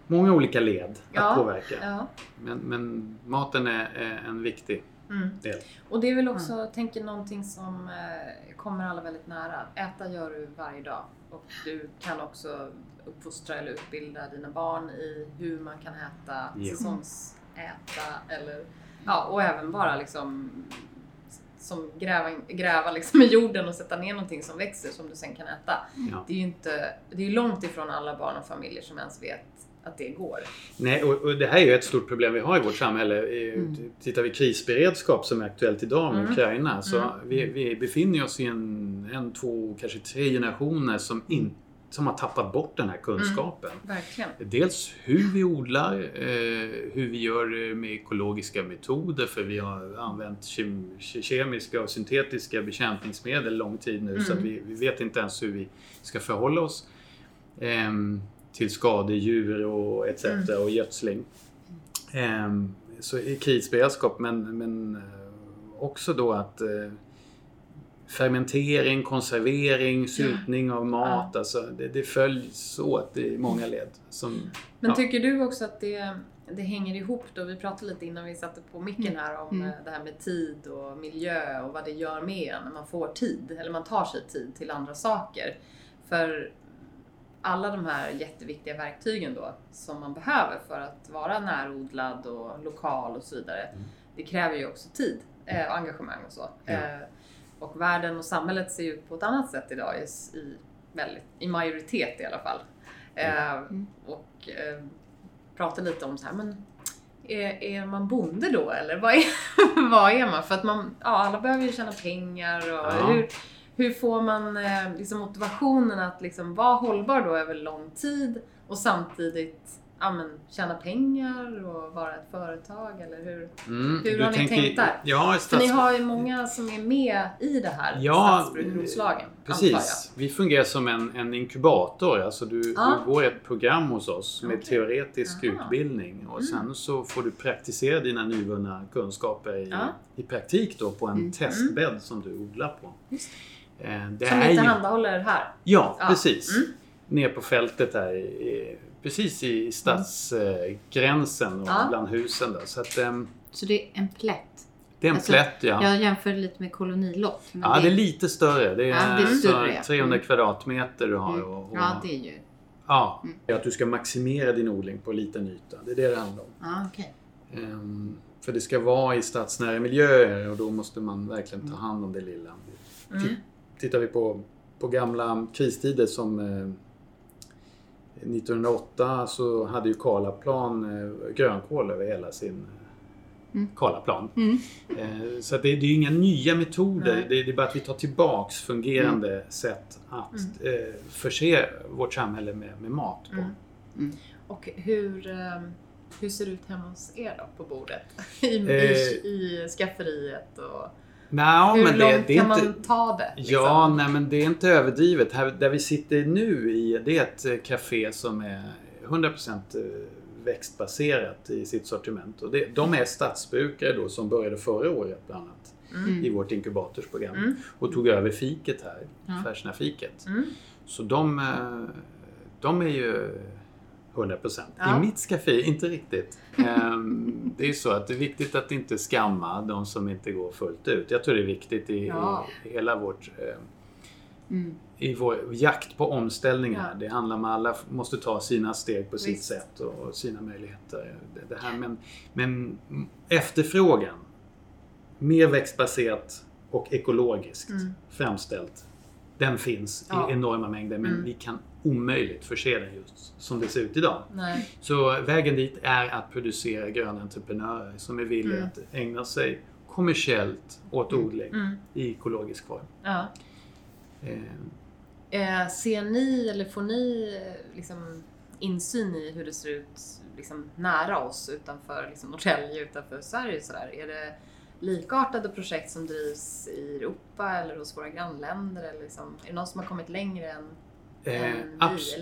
många olika led Ja. att påverka. Ja. Men, men maten är, är en viktig Mm. del. Och det är väl också, jag tänker någonting som eh, kommer alla väldigt nära. Äta gör du varje dag. Och du kan också uppfostra eller utbilda dina barn i hur man kan äta, Ja. säsongsäta eller ja, och även bara liksom som gräva, gräva liksom i jorden och sätta ner någonting som växer som du sen kan äta. Ja. Det är ju inte, det är långt ifrån alla barn och familjer som ens vet att det går. Nej, och, och det här är ju ett stort problem vi har i vårt samhälle. I- Mm. Tittar vi krisberedskap som är aktuellt idag med Mm. Ukraina så Mm. vi, vi befinner oss i en, en, två, kanske tre generationer som, in, som har tappat bort den här kunskapen. Verkligen. Dels hur vi odlar, eh, hur vi gör med ekologiska metoder för vi har använt kem, kemiska och syntetiska bekämpningsmedel lång tid nu så Mm. vi, vi vet inte ens hur vi ska förhålla oss ehm, till skadedjur och etc. Mm. och gödsling. Ehm, så krisberedskap men, men eh, också då att eh, fermentering, konservering, syltning av mat. Alltså det, det följs åt i många led. Som, Men ja. tycker du också att det, det hänger ihop då? Vi pratade lite innan vi satte på micken här om Mm. eh, det här med tid och miljö och vad det gör med en när man får tid, eller man tar sig tid till andra saker. För alla de här jätteviktiga verktygen då som man behöver för att vara närodlad och lokal och så vidare. Mm. Det kräver ju också tid eh, och engagemang och så. Ja. Eh, och världen och samhället ser ut på ett annat sätt idag i, i, väldigt, i majoritet i alla fall. Eh, Mm. och eh, prata lite om så här, men är, är man bonde då eller vad är, vad är man? För att man, ja, alla behöver ju tjäna pengar och Ja. hur, hur får man eh, liksom motivationen att liksom vara hållbar då över lång tid och samtidigt ja, men, tjäna pengar och vara ett företag eller hur? Mm, Hur har ni tänkt där? Ja, För ni stats- har ju många som är med i det här Ja, stadsbrukslagen, Precis. Vi fungerar som en, en inkubator. Alltså du, Ja. du går ett program hos oss med Okej. teoretisk Aha. utbildning och Mm. sen så får du praktisera dina nyvunna kunskaper i, Ja. i praktik då på en Mm. testbädd som du odlar på. Eh, Det. Som är ni tillhandahåller här. Ja, Ja. precis. Mm. Ner på fältet här, i, precis i stadsgränsen och Ja. bland husen där. Så att, ehm, Så det är en plätt. det är en Alltså, plätt ja. Jag jämför lite med kolonilott. Ja, det är lite större. Det är, Ja, det är större, ja. 300 Mm. kvadratmeter du har. Mm. Och, och, Ja, det är ju... Ja, Mm. att du ska maximera din odling på liten yta. Det är det det handlar om. Ja, okej. Ehm, för det ska vara i stadsnära miljöer och då måste man verkligen ta hand om det lilla. Mm. Tittar vi på, på gamla kristider som eh, 1908 så hade ju Karlaplan eh, grönkål över hela sin Mm. Karlaplan. Mm. Eh, så det, det är ju inga nya metoder. Det, det är bara att vi tar tillbaks fungerande sätt att Mm. eh, förse vårt samhälle med, med mat på. Mm. Och hur, ehm, hur ser det ut hemma hos er då på bordet? I, i, i skafferiet och Nå, hur men långt det, det är kan inte... man ta det? liksom? Ja, nej men det är inte överdrivet. Här, där vi sitter nu i, det är ett eh, café som är 100% eh, växtbaserat i sitt sortiment. Och det, de är stadsbrukare då som började förra året bland annat. Mm. i vårt inkubatorsprogram Mm. och tog över fiket här, Ja. Färsna-fiket. Mm. Så de, eh, de är ju 100%. Ja. I mitt skafferi, inte riktigt. Ehm, Det är så att det är viktigt att inte skamma de som inte går fullt ut. Jag tror det är viktigt i, Ja. i hela vårt eh, Mm. i vår jakt på omställningar. Ja. Det handlar om att alla måste ta sina steg på sitt Visst. sätt och sina möjligheter. Det, här, men, men efterfrågan, mer växtbaserat och ekologiskt Mm. framställt, den finns i enorma mängder men Mm. vi kan omöjligt förse den just som det ser ut idag. Nej. Så vägen dit är att producera gröna entreprenörer som är villiga Mm. att ägna sig kommersiellt åt odling Mm. i ekologisk form. Ja. Eh, Eh, ser ni eller får ni eh, liksom, insyn i hur det ser ut liksom, nära oss utanför liksom, Norrtälje, utanför Sverige? Sådär? Är det likartade projekt som drivs i Europa eller hos våra grannländer? Eller liksom, är det någon som har kommit längre än Eh,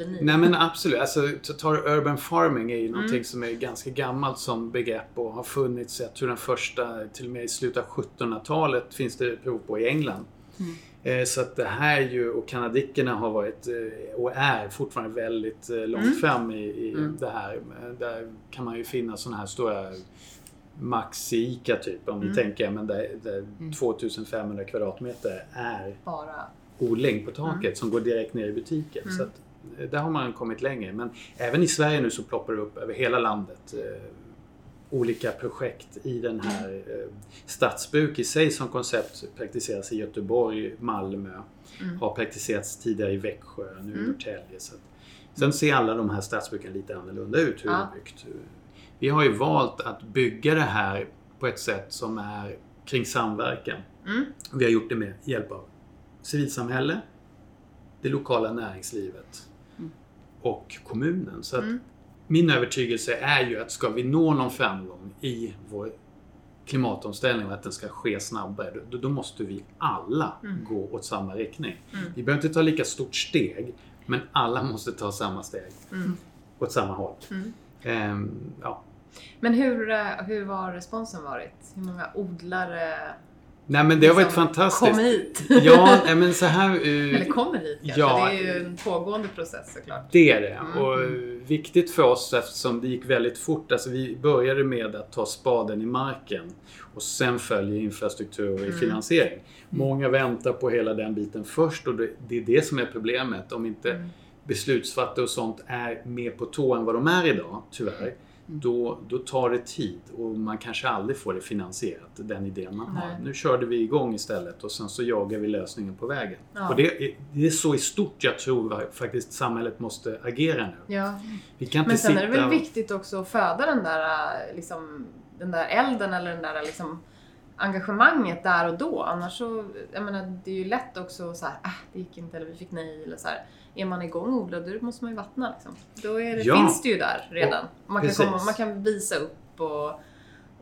ni. Nej men absolut. Alltså, ta- tar urban farming är ju Mm. någonting som är ganska gammalt som begrepp och har funnits, jag tror den första, till och med i slutet av 1700-talet finns det prov på i England. Mm. Eh, Så att det här är ju, och kanadickerna har varit eh, och är fortfarande väldigt eh, långt Mm. fram i, i Mm. det här. Eh, Där kan man ju finna sådana här stora Max Ica typ om ni Mm. tänker, men där, där Mm. 2500 kvadratmeter är bara... odling på taket som går direkt ner i butiken. Mm. Så att, eh, där har man kommit längre. Men även i Sverige nu så ploppar det upp över hela landet eh, olika projekt i den här eh, Stadsbruk i sig som koncept praktiseras i Göteborg, Malmö, Mm. har praktiserats tidigare i Växjö, nu i Mm. Norrtälje. Så att, sen ser alla de här stadsbruken lite annorlunda ut hur Ja. byggt. Vi har ju valt att bygga det här på ett sätt som är kring samverkan. Mm. Vi har gjort det med hjälp av civilsamhälle, det lokala näringslivet Mm. och kommunen. Så Mm. min övertygelse är ju att ska vi nå någon framgång i vår klimatomställning och att den ska ske snabbare, då, då måste vi alla Mm. gå åt samma riktning. Mm. Vi behöver inte ta lika stort steg, men alla måste ta samma steg Mm. åt samma håll. Mm. Ehm, ja. Men hur, eh, hur har responsen varit? Hur många odlare Nej men det har varit liksom fantastiskt. kom hit? Ja, men så här... eh, Eller kommer hit kanske? ja. det är ju en pågående process såklart. Det är det. Mm. Och eh, viktigt för oss eftersom det gick väldigt fort. Alltså vi började med att ta spaden i marken och sen följer infrastruktur och Mm. finansiering. Många väntar på hela den biten först och det, det är det som är problemet. Om inte Mm. beslutsfattare och sånt är mer på tå än vad de är idag, tyvärr. Då, då tar det tid och man kanske aldrig får det finansierat, den idén man har. Nej. Nu körde vi igång istället och sen så jagar vi lösningen på vägen. Ja. Och det, är- det är så i stort jag tror faktiskt samhället måste agera nu. Ja. Vi kan inte Men sen sitta är det väl viktigt också att föda den där, äh, liksom, den där elden eller den där liksom, engagemanget där och då. Annars så, jag menar, det är ju lätt också så här, ah, det gick inte eller vi fick nej eller så här. Är man igång och odlar, då måste man ju vattna liksom. Då det, Ja. finns det ju där redan. Man kan, komma, man kan visa upp och,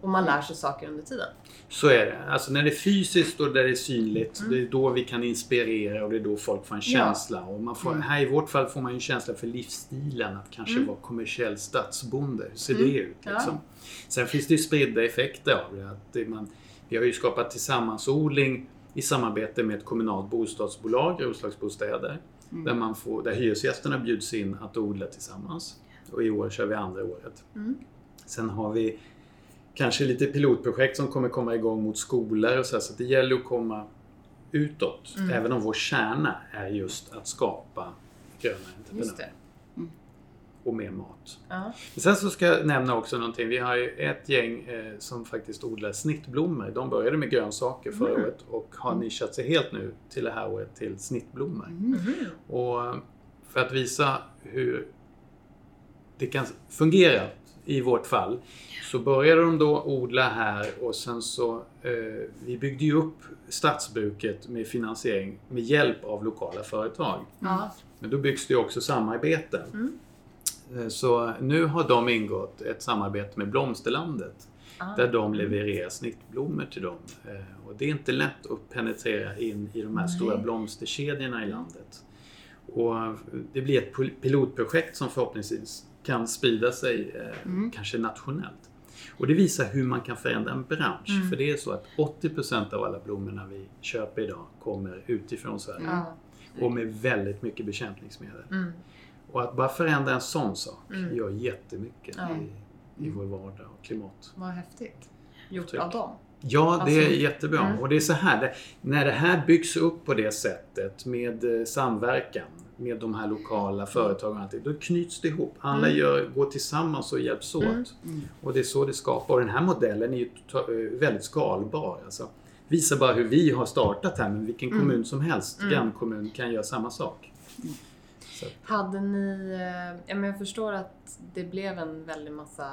och man lär sig saker under tiden. Så är det. Alltså när det är fysiskt och där det är synligt, Mm. det är då vi kan inspirera och det är då folk får en Ja. känsla. Och man får, Mm. Här i vårt fall får man ju en känsla för livsstilen, att kanske Mm. vara kommersiell stadsbonde. Hur ser Mm. det ut? Ja. Liksom? Sen finns det ju spridda effekter av det. Att det man, vi har ju skapat tillsammansodling i samarbete med ett kommunalt bostadsbolag, Roslagsbostäder. Mm. Där, man får, där hyresgästerna bjuds in att odla tillsammans. Och i år kör vi andra året. Mm. Sen har vi kanske lite pilotprojekt som kommer komma igång mot skolor och så, här, så det gäller att komma utåt. Mm. Även om vår kärna är just att skapa gröna entreprenörer. Och mer mat. Ja. Sen så ska jag nämna också någonting. Vi har ju ett gäng eh, som faktiskt odlar snittblommor. De började med grönsaker förra Mm. året och har nischat sig helt nu till det här året till snittblommor. Mm. Mhm. Och för att visa hur det kan fungera i vårt fall så började de då odla här och sen så eh, vi byggde ju upp stadsbruket med finansiering med hjälp av lokala företag. Ja. Men då byggs det också samarbeten. Mm. Eh, Så nu har de ingått ett samarbete med Blomsterlandet Ah. där de levererar snittblommor till dem. Eh, Och det är inte lätt att penetrera in i de här Nej. stora blomsterkedjorna i landet. Och det blir ett pil- pilotprojekt som förhoppningsvis kan sprida sig eh, Mm. kanske nationellt. Och det visar hur man kan förändra en bransch. Mm. För det är så att 80% av alla blommorna vi köper idag kommer utifrån Sverige. Ja. Och med väldigt mycket bekämpningsmedel. Mm. Och att bara förändra en sån sak Mm. gör jättemycket Ja. i, i vår vardag och klimat. Vad häftigt. Gjort av dem. Ja, det är Alltså, jättebra. mm. Och det är så här, det, när det här byggs upp på det sättet med eh, samverkan med de här lokala företagen och allting, då knyts det ihop. Alla Mm. gör, går tillsammans och hjälps åt. Mm. Och det är så det skapar. Och den här modellen är ju eh, väldigt skalbar. Alltså, visar bara hur vi har startat här, men vilken Mm. kommun som helst, Mm. grannkommun, kan göra samma sak. Så, Hade ni... eh, Ja, men jag förstår att det blev en väldig massa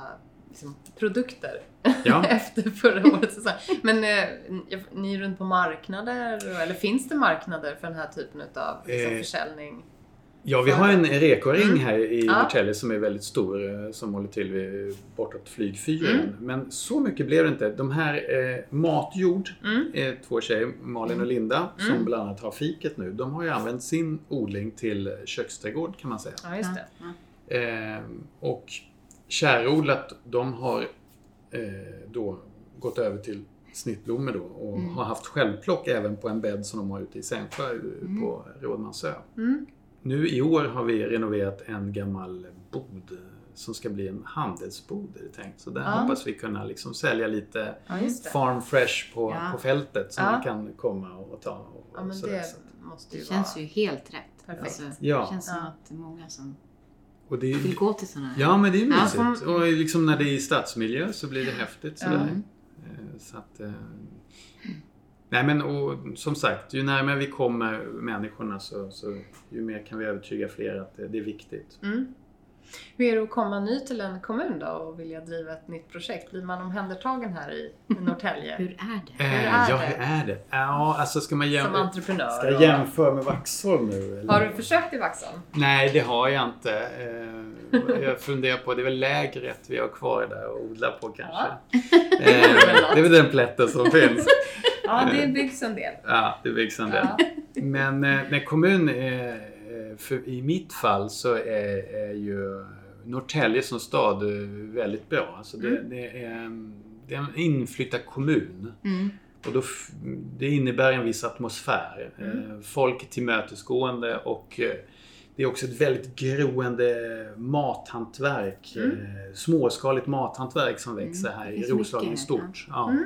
liksom, produkter ja. efter förra årets säsong. Men eh, ni- ni är runt på marknader? Eller finns det marknader för den här typen av liksom, Eh, försäljning? Ja, vi har en rekoring Mm. här i Ja. Norrtälje som är väldigt stor, eh, som håller till vid, bortåt flygfyren. Mm. Men så mycket blev det inte. De här eh, Matjord, Mm. eh, två tjejer, Malin och Linda, som Mm. bland annat har fiket nu, de har ju använt sin odling till köksträdgård kan man säga. Ja, just det. Eh, och Kärodlat, de har eh, då gått över till snittblommor då och Mm. har haft självplock även på en bädd som de har ute i Sängsjö eh, på Rådmansö. Nu i år har vi renoverat en gammal bod som ska bli en handelsbod är det tänkt. Så där Ja. hoppas vi kunna liksom sälja lite Ja, farm fresh på, Ja. på fältet som Ja. man kan komma och ta. Och, Ja, men sådär. det Så måste ju Det känns vara... ju helt rätt. Perfekt. Alltså, Ja. Det känns som Ja. att det är många som och det är, vill gå till sådana här. ja men det är Ja. mysigt. Och liksom när det är i stadsmiljö så blir det häftigt. Sådär. Mm. Eh, Så att, eh, nej men och som sagt, ju närmare vi kommer människorna så, så ju mer kan vi övertyga fler att det, det är viktigt. Mm. Hur är det att komma ny till en kommun då och vilja driva ett nytt projekt? Blir man omhändertagen här i i Norrtälje? Hur är det? Eh, är ja, det? hur är det? Ja, alltså ska man Som jämföra... entreprenör? Ska jag jämföra med Vaxholm nu? Eller? Har du försökt i Vaxholm? Nej, det har jag inte. Eh, Jag funderar på, det är väl lägret vi har kvar där och odla på kanske. Eh, Det är väl den plätten som finns. Ja, det byggs en del. Ja, det byggs en del. Ja. Men eh, när kommun, eh, eh, för i mitt fall så är, är ju Norrtälje som stad väldigt bra. Alltså det, Mm. det, är, det är en inflyttad kommun. Mm. Och då, det innebär en viss atmosfär. Mm. Folk är tillmötesgående och det är också ett väldigt groende mathantverk. Mm. Småskaligt mathantverk som växer här det i Roslagen ja. stort. Ja. Mm.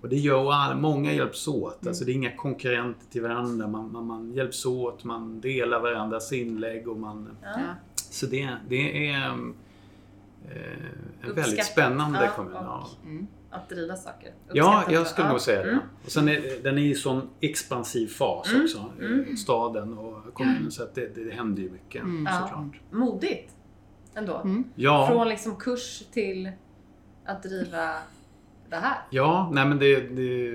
Och det gör all, många hjälps åt. Mm. Alltså det är inga konkurrenter till varandra. Man, man, man hjälps åt, man delar varandras inlägg och man... Ja. Ja. Så det, det är eh, en väldigt Uppskatt- spännande Ja, kommun. och- Ja. Mm. Att driva saker. Ja, Uppskattat jag skulle Ja. nog säga det. Mm. Och sen är den är i sån expansiv fas Mm, också. eh, mm. Staden och kommunen. Så att det, det, det händer ju mycket Mm. Ja. såklart. Modigt ändå. Mm. Ja, Från liksom kurs till att driva det här. ja nej men det, det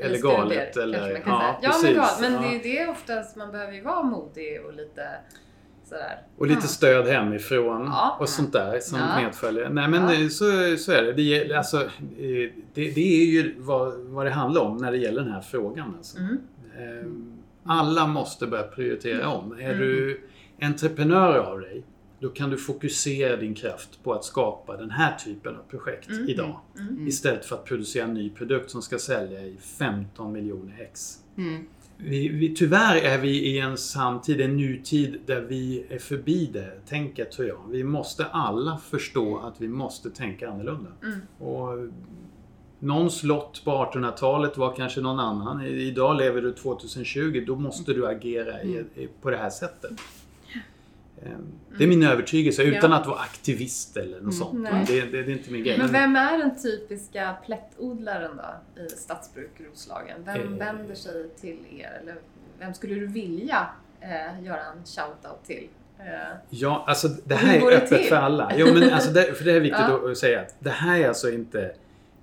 eller galet. studier, Eller, man kan ja, säga. Ja, precis, men, men ja. det är det oftast, man behöver ju vara modig och lite sådär. Och lite Ja. stöd hemifrån Ja. och sånt där som Ja. medföljer. Nej men Ja. så, så är det. Det, alltså, eh, det, det är ju vad, vad det handlar om när det gäller den här frågan. Alltså. Mm. Ehm, Alla måste börja prioritera om. Är Mm. du entreprenör av dig, då kan du fokusera din kraft på att skapa den här typen av projekt Mm. idag. Mm. Istället för att producera en ny produkt som ska sälja i 15 miljoner ex. Mm. Vi, vi, tyvärr är vi i en samtid, en nutid, där vi är förbi det tänket tror jag. Vi måste alla förstå att vi måste tänka annorlunda. Mm. Och någons lott på 1800-talet var kanske någon annan. Idag lever du 2020, då måste du agera i, på det här sättet. Ehm, Det är min övertygelse, utan Ja. att vara aktivist eller något sånt. Nej. Det, det, det är inte min grej. Men vem är den typiska plättodlaren då i Stadsbruk Roslagen? Vem Eh. vänder sig till er? Eller vem skulle du vilja eh, göra en shout-out till? Eh, Ja, alltså det här är öppet till? för alla. Jo, men alltså det, för det är viktigt Ja. att säga att det här är alltså inte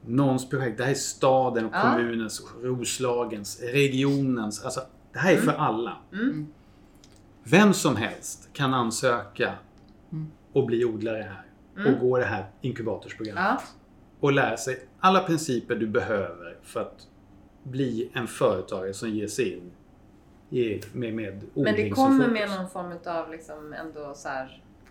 någons projekt. Det här är staden och Ja. kommunens, Roslagens, regionens. Alltså, det här är för alla. Mm. Vem som helst kan ansöka Mm. och bli odlare här. Mm. Och gå det här inkubatorsprogrammet. Ja. Och lära sig alla principer du behöver för att bli en företagare som ger sig in i, med, med Men det kommer med någon form av liksom ändå så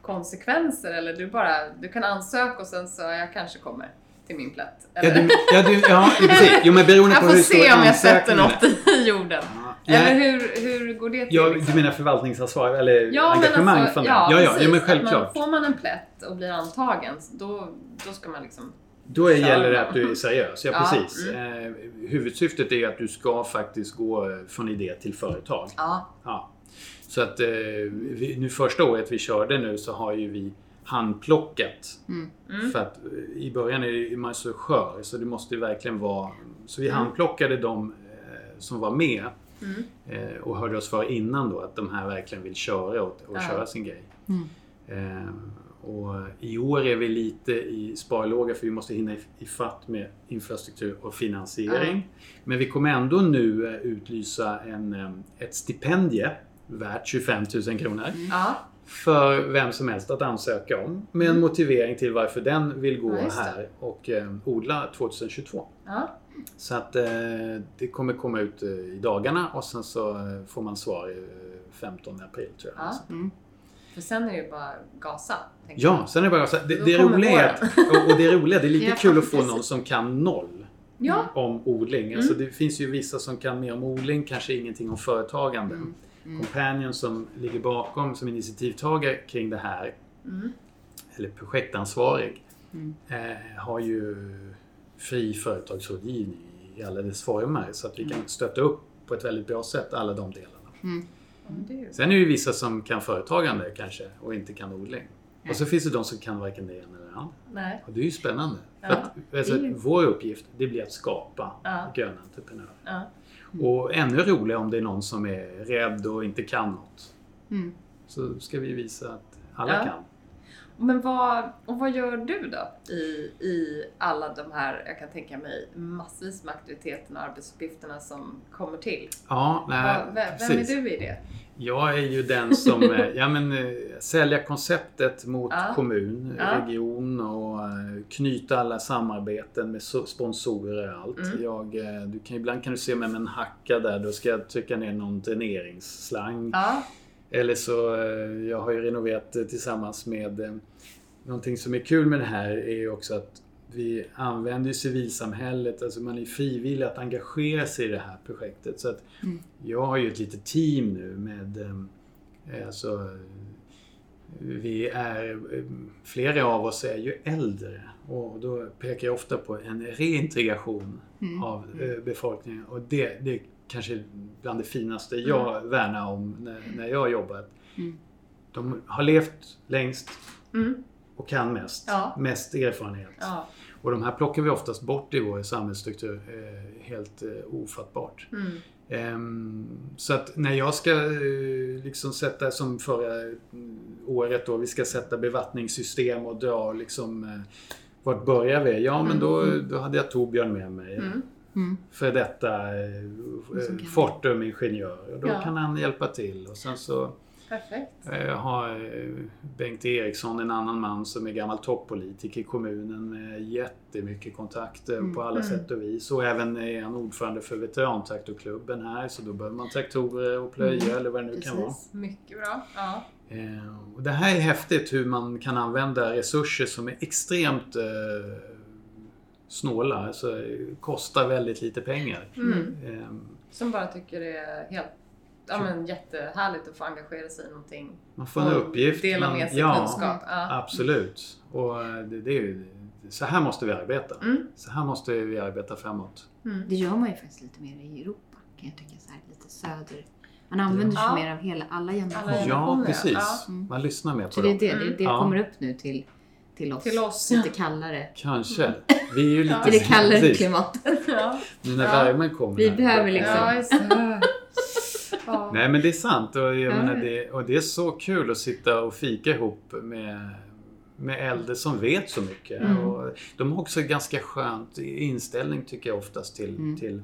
konsekvenser eller du bara, du kan ansöka och sen så, jag kanske kommer. till min plätt. Ja, Eller? du, ja, du, ja, precis. Jo, men beroende jag på får hur stor se om jag sätter ansökningen något i jorden. Ja, Eller hur, hur går det till? ja, liksom? du menar förvaltningsansvar eller Ja, men engagemang alltså, ja, Ja, ja, precis. ja, men självklart. Man, får man en plätt och blir antagen, då, då ska man liksom... Då är, gäller det att du är seriös. Ja, Ja, precis. Eh, huvudsyftet är att du ska faktiskt gå eh, från idé till företag. Ja. Ja. Så att eh, nu första året vi körde nu så har ju vi handplockat. Mm. För att i början är man så skör så det måste ju verkligen vara... Så vi Mm. handplockade de som var med Mm. eh, och hörde oss för innan då att de här verkligen vill köra och, och Ja. köra sin grej. Mm. Eh, och i år är vi lite i sparlåga för vi måste hinna i- ifatt med infrastruktur och finansiering. Men vi kommer ändå nu eh, utlysa en, eh, ett stipendie värt 25 000 kronor Ja. för vem som helst att ansöka om med en motivering till varför den vill gå Mm. Ja, här och eh, odla 2022. ja. Så att eh, det kommer komma ut eh, i dagarna och sen så eh, får man svar eh, 15 april tror jag. Ja. Så- Mm. För sen är det ju bara gasa. Ja, sen är det bara här, det, det roliga är och, och det roliga, det är lika Ja, kul att få någon som kan noll Ja. om odling. Mm. Alltså det finns ju vissa som kan mer om odling, kanske ingenting om företagande. Mm. Mm. Companion som ligger bakom som initiativtagare kring det här, Mm. eller projektansvarig, Mm. eh, har ju fri företagsrådgivning i alla dess former så att vi Mm. kan stötta upp på ett väldigt bra sätt alla de delarna. Mm. Ju... Sen är det ju vissa som kan företagande kanske och inte kan odling. Och så finns det de som kan varken det ena eller det andra. Nej. Och det är ju spännande. Ja, att, alltså, ju- Vår uppgift det blir att skapa Ja. gröna entreprenörer. Ja. Och ännu roligare om det är någon som är rädd och inte kan något. Mm. Så ska vi visa att alla Ja. kan. Men vad, och vad gör du då i, i alla de här, jag kan tänka mig, massvis med aktiviteterna och arbetsuppgifterna som kommer till? Ja, nej, vem, vem är du i det? Jag är ju den som eh, ja, men, eh, sälja konceptet mot Ja. kommun, Ja. region och eh, knyta alla samarbeten med so- sponsorer och allt. Mm. Jag, du kan, ibland kan du se mig med en hacka där, då ska jag trycka ner någon dräneringsslang. Ja. Eller så, eh, jag har ju renoverat tillsammans med eh, Någonting som är kul med det här är ju också att vi använder ju civilsamhället, alltså man är frivillig att engagera sig i det här projektet. Så att Mm. jag har ju ett litet team nu med eh, alltså, vi är, flera av oss är ju äldre och då pekar jag ofta på en reintegration Mm. av befolkningen och det, det kanske bland det finaste jag värnar om när, när jag har jobbat. Mm. De har levt längst Mm. och kan mest. Ja. Mest erfarenhet. Ja. Och de här plockar vi oftast bort i vår samhällsstruktur. Eh, helt eh, ofattbart. Mm. Ehm, så att när jag ska eh, liksom sätta, som förra mm, året då, vi ska sätta bevattningssystem och dra liksom eh, vart börjar vi? Ja men då, då hade jag Torbjörn med mig. Mm. Mm. För detta eh, kan- Fortum-ingenjör. Och då Ja. kan han hjälpa till. Och sen så Perfekt. eh, har eh, Bengt Eriksson, en annan man som är gammal toppolitiker i kommunen med jättemycket kontakter Mm. på alla Mm. sätt och vis. Och även är han ordförande för veterantraktorklubben här så då behöver man traktorer och plöja Mm. eller vad det nu kan vara. Precis. Mycket bra. Ja. Eh, och det här är häftigt hur man kan använda resurser som är extremt eh, snåla, alltså kostar väldigt lite pengar. Mm. Eh, Som bara tycker det är helt ja, men jättehärligt att få engagera sig i någonting. man får en uppgift. Dela man, med sig ja, kunskap. Ja. Absolut. Och det, det är ju, så här måste vi arbeta. Mm. Så här måste vi arbeta framåt. Mm. Det gör man ju faktiskt lite mer i Europa kan jag tycka. Så här, lite söder. Man använder sig Ja. mer av hela, alla generationer. Ja, precis. ja. Mm. Man lyssnar mer på Så det är det, det, Mm. det Ja. kommer upp nu till, till oss. Till oss, Lite kallare. Kanske. Vi är ju lite... Ja. Till det kallare precis. klimatet. Ja. Nu när Ja. värmen kommer. Vi här. behöver liksom- ja. Ja. Nej men det är sant och, jag Ja. menar, det, och det är så kul att sitta och fika ihop med, med äldre som vet så mycket. Mm. Och de har också ganska skönt inställning tycker jag oftast till, Mm. till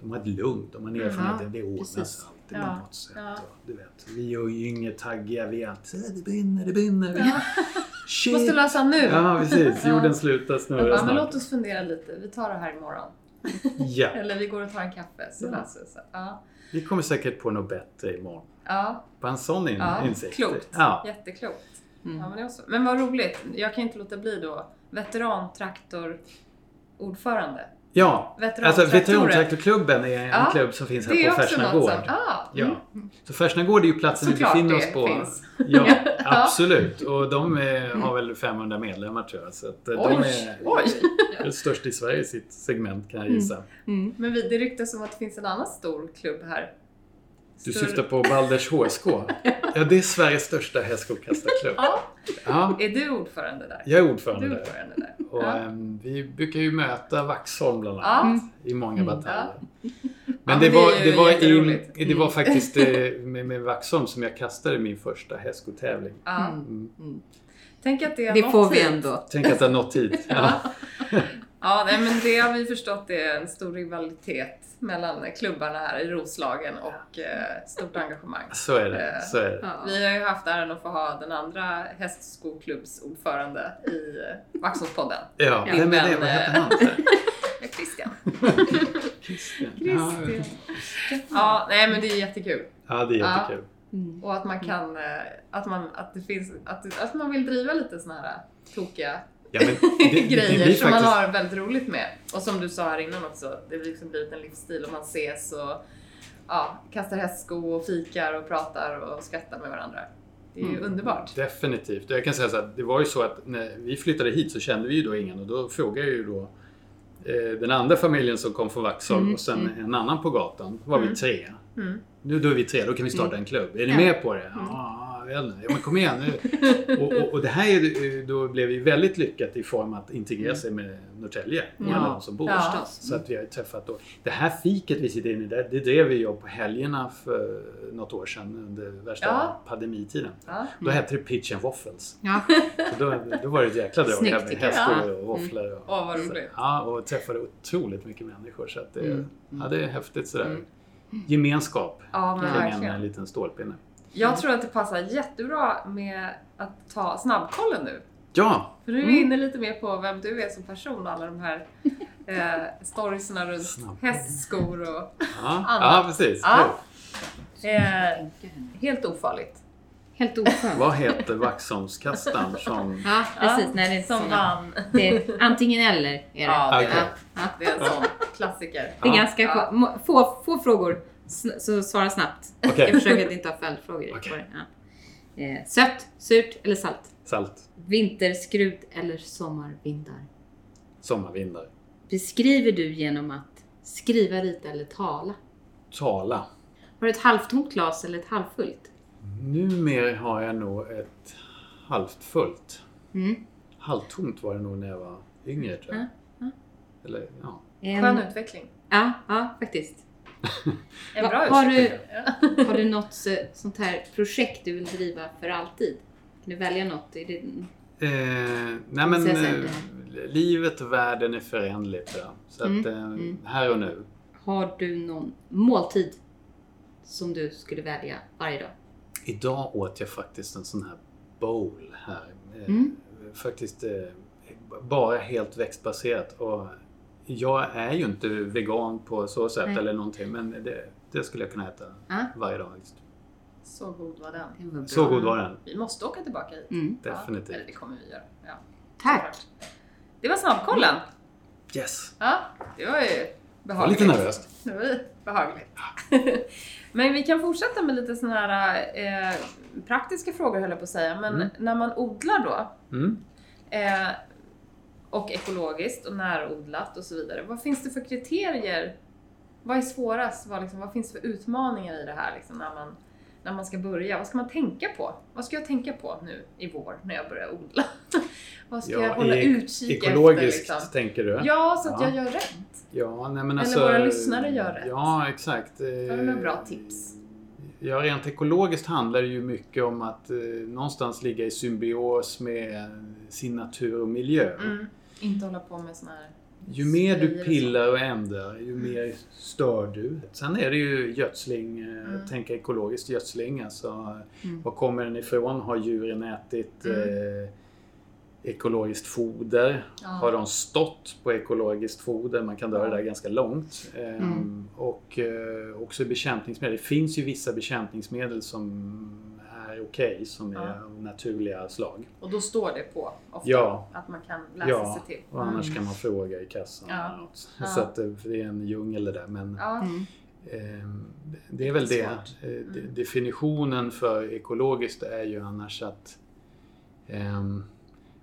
de har ett lugn, de har en Mm. erfarenhet, Ja, det sig alltid Ja. på något sätt. Ja. Och, du vet, vi är ju inga taggiga, vi är alltid det brinner, det brinner. Ja. Shit. Måste lösa nu. Ja precis, jorden slutar snurra bara, men snart. låt oss fundera lite. Vi tar det här imorgon. Ja, Eller vi går och tar en kaffe så Ja. sig. Ja. vi kommer säkert på något bättre imorgon. Ja. Bara en sån in- ja. insikt. Klokt. Ja. Jätteklokt. Mm. Ja, men, det också. men vad roligt. Jag kan inte låta bli då. Veterantraktor ordförande. Ja, alltså. Veterantraktorklubben är en Ja, klubb som finns Det här är på också Färsna något gård. som... Ah, Ja. mm. Så Färsna gård är ju platsen vi Såklart befinner det oss på. finns. Ja, absolut. Och de är, har väl 500 medlemmar tror jag. Så att eh, de Oj, är oj. störst i Sverige i sitt segment kan jag gissa. Mm. Men vi, det ryktas om att det finns en annan stor klubb här. Du syftar på Balders HSK? Ja, det är Sveriges största hästskokastarklubb. Ja, Ja, är du ordförande där? jag är Du ordförande är där. ordförande där. Och ja. ehm, vi brukar ju möta Vaxholm bland Ja. annat i många bataljer. Men, det, det var, är det, i, det var faktiskt eh, med, med Vaxholm som jag kastade min första hästskotävling. Ja. Mm. Tänk att det är Det nått får vi hit. ändå. Tänk att det har nått hit. Ja. Ja, nej, men det har vi förstått är en stor rivalitet mellan klubbarna här i Roslagen och eh, stort engagemang. Så är det. Så är det. Ja. Vi har ju haft äran att få ha den andra hästskolklubbsordförande i eh, Vaxholmspodden. Ja, vem är det? Vad heter eh, han? Ja, Christian. Christian. Christian. Ja, nej men det är jättekul. Ja, det är Ja. jättekul. Mm. Och att man kan, eh, att man, att det finns, att, att man vill driva lite såna här tokiga Ja, men det, det, det grejer blir som man har väldigt roligt med. Och som du sa här innan också, det har liksom blivit en livsstil och man ses och ja, kastar hästsko och fikar och pratar och skrattar med varandra. Det är ju Mm. underbart. Definitivt. Jag kan säga så att det var ju så att när vi flyttade hit så kände vi ju då ingen och då frågade jag ju då eh, den andra familjen som kom från Vaxholm Mm, och sen en annan på gatan. Då var vi Mm. tre. Mm. Nu då är vi tre, då kan vi starta en klubb. Är ni Ja. med på det? Ja, inte. ja men kom igen nu. och, och, och det här är, då blev ju väldigt lyckat i form att integrera sig med Norrtälje. Ja. Alla de som bor. Ja. Så att vi har träffat då. Det här fiket vi sitter inne i, det, det drev ju på helgerna för något år sedan under värsta Ja. pandemitiden. Ja. Då hette det Pitch and Waffles. Ja. Så då, då var det ett jäkla drag Snyggt, med hästar och våfflor. Och, Åh, vad roligt. Ja, och träffade otroligt mycket människor. Så att det, Mm. ja, det är häftigt sådär. Mm. Gemenskap Ja, kring en liten stålpinne. Jag tror att det passar jättebra med att ta snabbkollen nu. Ja, För nu är vi Mm. inne lite mer på vem du är som person och alla de här eh, storiesarna runt Snabbkollen. hästskor och... ja, Anna. ja precis. Ja. Eh, helt ofarligt. Helt oförskämt. Vad heter Vaxholmskastaren som... Ja, precis. Nej, det är som vann. Det är antingen eller. Är det. Ja, det, är, Ja. det är en sån klassiker. Det är Ja. ganska Ja. få, få, få frågor, så svara snabbt. Okej. Jag försöker att inte ha följdfrågor det. Ja. Eh, sött, surt eller salt? Salt. Vinterskrud eller sommarvindar? Sommarvindar. Beskriver du genom att skriva, rita eller tala? Tala. Har du ett halvtomt glas eller ett halvfullt? Numera har jag nog ett halvt fullt. Mm. Halvtomt var det nog när jag var yngre tror jag. Ja, ja. Eller ja. Em, Skön utveckling. Ja, ja, faktiskt. En bra har du-. Har du något så- sånt här projekt du vill driva för alltid? Kan du välja något? Är det, Eh, nej men eh, livet och världen är föränderligt. Så Mm, att eh, mm. här och nu. har du någon måltid som du skulle välja varje dag? Idag åt jag faktiskt en sån här bowl här. Eh, Mm. Faktiskt eh, bara helt växtbaserat. Och jag är ju inte vegan på så sätt Nej. eller någonting men det, det skulle jag kunna äta Ja. varje dag. Just. Så god var den. Det var. Så god var den. Vi måste åka tillbaka hit. Mm. Ja, Definitivt. eller det kommer vi göra. Ja, Tack! såklart. Det var snabbkollen. Yes! Ja, det var ju Jag var behagligt. lite nervös. Det var ju behagligt. Men vi kan fortsätta med lite sådana här eh, praktiska frågor höll jag på att säga. Men Mm. när man odlar då Mm. eh, och ekologiskt och närodlat och så vidare. Vad finns det för kriterier? Vad är svårast? Vad, liksom, vad finns det för utmaningar i det här liksom, när, man, när man ska börja? Vad ska man tänka på? Vad ska jag tänka på nu i vår när jag börjar odla? vad ska Ja, jag hålla utkik Ekologiskt efter? Liksom? tänker du? Ja, så att Ja. jag gör rätt. Ja, nej men Eller alltså, våra lyssnare gör rätt. Ja, exakt. Har du några bra tips? Ja, rent ekologiskt handlar det ju mycket om att eh, någonstans ligga i symbios med sin natur och miljö. Mm. Inte hålla på med såna här... Ju mer du pillar och ändrar, ju mer stör du. Sen är det ju gödsling, eh, Mm. tänka ekologiskt gödsling. Alltså, Mm. var kommer den ifrån? Har djuren ätit Mm. eh, ekologiskt foder? Ja. Har de stått på ekologiskt foder? Man kan dra det där ganska långt. Ehm, Mm. Och eh, också bekämpningsmedel. Det finns ju vissa bekämpningsmedel som är är okej, som är Ja. av naturliga slag. Och då står det på ofta Ja. att man kan läsa Ja, sig till. och annars kan man fråga i kassan. Ja. något. Ja. Så att, eh, för det är en djungel det där. Men Ja. Mm. Ehm, Det är väl det. Eh, Mm. de- Definitionen för ekologiskt är ju annars att ehm,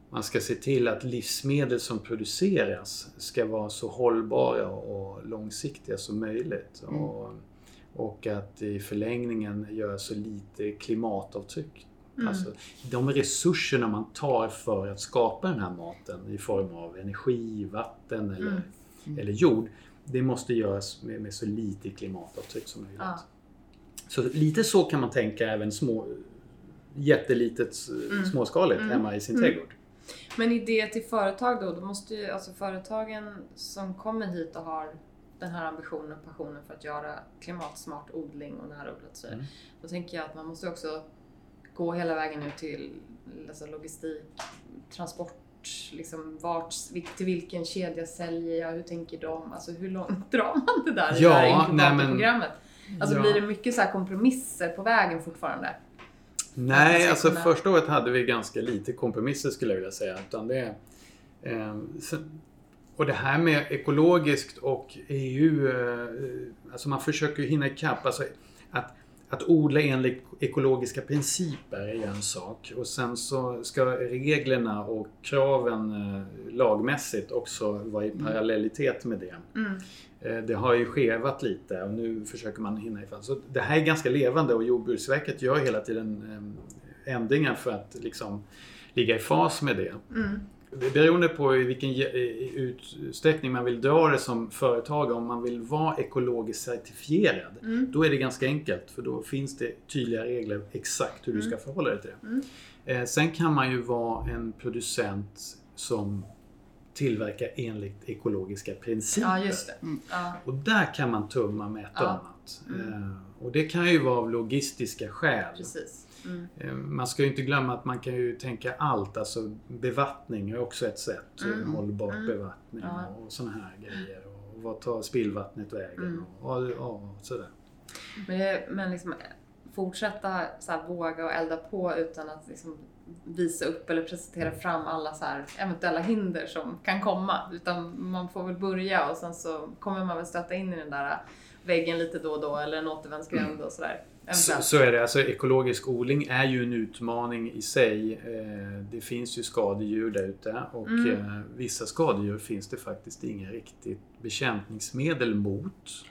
man ska se till att livsmedel som produceras ska vara så hållbara och långsiktiga som möjligt. Mm. Och, och att i förlängningen göra så lite klimatavtryck. Mm. Alltså, de resurserna man tar för att skapa den här maten i form av energi, vatten eller, Mm. eller jord. Det måste göras med, med så lite klimatavtryck som möjligt. Ja. Så lite så kan man tänka även små, jättelitet Mm. småskaligt Mm. hemma i sin Mm. trädgård. Men idé till företag då, då måste ju alltså företagen som kommer hit och har den här ambitionen och passionen för att göra klimatsmart odling och närodlat så Mm. Då tänker jag att man måste också gå hela vägen ut till alltså logistik, transport, liksom vart, till vilken kedja säljer jag, hur tänker de? Alltså hur långt drar man det där i Ja, det här inkubatorprogrammet? Alltså Ja. blir det mycket så här kompromisser på vägen fortfarande? Nej, alltså kunna- första året hade vi ganska lite kompromisser skulle jag vilja säga. Utan det, eh, sen- och det här med ekologiskt och EU, eh, alltså man försöker hinna ikapp. Alltså att, att odla enligt ekologiska principer är ju en sak. Och sen så ska reglerna och kraven eh, lagmässigt också vara i parallellitet med det. Mm. Eh, Det har ju skevat lite och nu försöker man hinna ifall. Så det här är ganska levande och Jordbruksverket gör hela tiden ändringar för att liksom ligga i fas med det. Mm. Beroende på i vilken utsträckning man vill dra det som företag, om man vill vara ekologiskt certifierad, Mm. då är det ganska enkelt för då finns det tydliga regler exakt hur du ska förhålla dig till det. Mm. Eh, Sen kan man ju vara en producent som tillverkar enligt ekologiska principer. Ja. Mm. Ja. Och där kan man tumma med ett Ja. annat. Mm. Eh, Och det kan ju vara av logistiska skäl. Precis. Mm. Eh, Man ska ju inte glömma att man kan ju tänka allt. Alltså bevattning är också ett sätt. Mm. Hållbar Mm. bevattning Ja. och sådana här grejer. Och vad tar spillvattnet vägen? Mm. Och, och, och sådär. Men, det, men liksom fortsätta så här, våga och elda på utan att liksom visa upp eller presentera fram alla så här eventuella hinder som kan komma. Utan man får väl börja och sen så kommer man väl stöta in i den där väggen lite då och då eller en återvändsgränd och sådär. Så, så är det. Alltså, ekologisk odling är ju en utmaning i sig. Eh, Det finns ju skadedjur där ute och Mm. eh, vissa skadedjur finns det faktiskt inga riktigt bekämpningsmedel mot.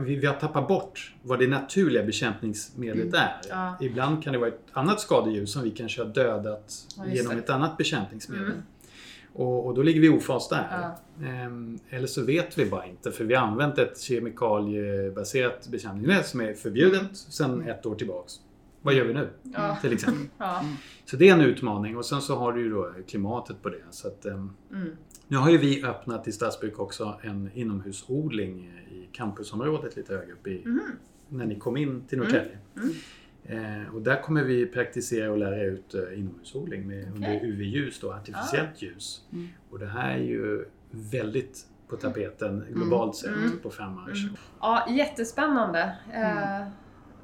Vi vi har tappat bort vad det naturliga bekämpningsmedlet Mm. är. Ja. Ibland kan det vara ett annat skadedjur som vi kanske har dödat Ja, genom det. ett annat bekämpningsmedel. Mm. Och, och då ligger vi ofas där. Ja. Ehm, eller så vet vi bara inte för vi har använt ett kemikaliebaserat bekämpningsmedel som är förbjudet sedan ett år tillbaks. Vad gör vi nu? Ja. Till exempel. Ja. Så det är en utmaning och sen så har du ju då klimatet på det. Så att, ehm, Mm. nu har ju vi öppnat i Stadsbruk också en inomhusodling i campusområdet lite högre upp i, Mhm. när ni kom in till Norrtälje. Mm. Eh, och där kommer vi praktisera och lära ut eh, inomhusodling med, under UV-ljus, då, artificiellt ljus. Mm. Och det här är ju väldigt på tapeten globalt sett Mm. på frammarsch. Mm. Ja, jättespännande. Eh,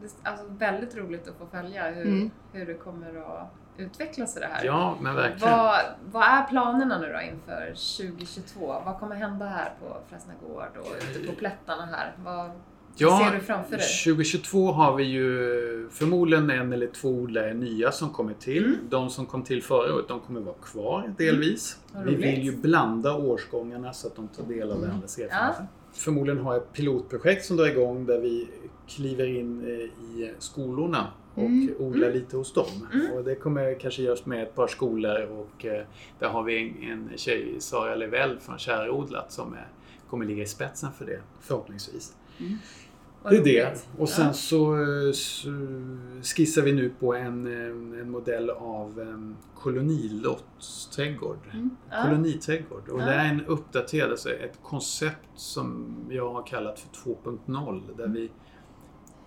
det är alltså väldigt roligt att få följa hur, Mm. hur det kommer att utvecklas i det här. Ja, men verkligen. Vad, vad är planerna nu då inför 2022? Vad kommer hända här på Fräsna Gård och ute på plättarna här? Vad Ja, ser du framför dig? 2022 har vi ju förmodligen en eller två odlare nya som kommer till. Mm. De som kom till förra året, de kommer vara kvar delvis. Vad Vi vill ju blanda årsgångarna så att de tar del av varandras erfarenheter. Förmodligen ha ett pilotprojekt som drar igång där vi kliver in eh, i skolorna och Mm. odlar lite hos dem. Mm. Och det kommer kanske göras med ett par skolor och eh, där har vi en, en tjej, Sara Levell från Kärodlat som är, kommer ligga i spetsen för det förhoppningsvis. Vad Det är det. roligt. Och sen Ja. så, eh, så skissar vi nu på en, eh, en modell av en kolonilottsträdgård. Mm. Ja. Koloniträdgård. Och Ja. det är en uppdaterad, alltså ett koncept som jag har kallat för 2.0 där vi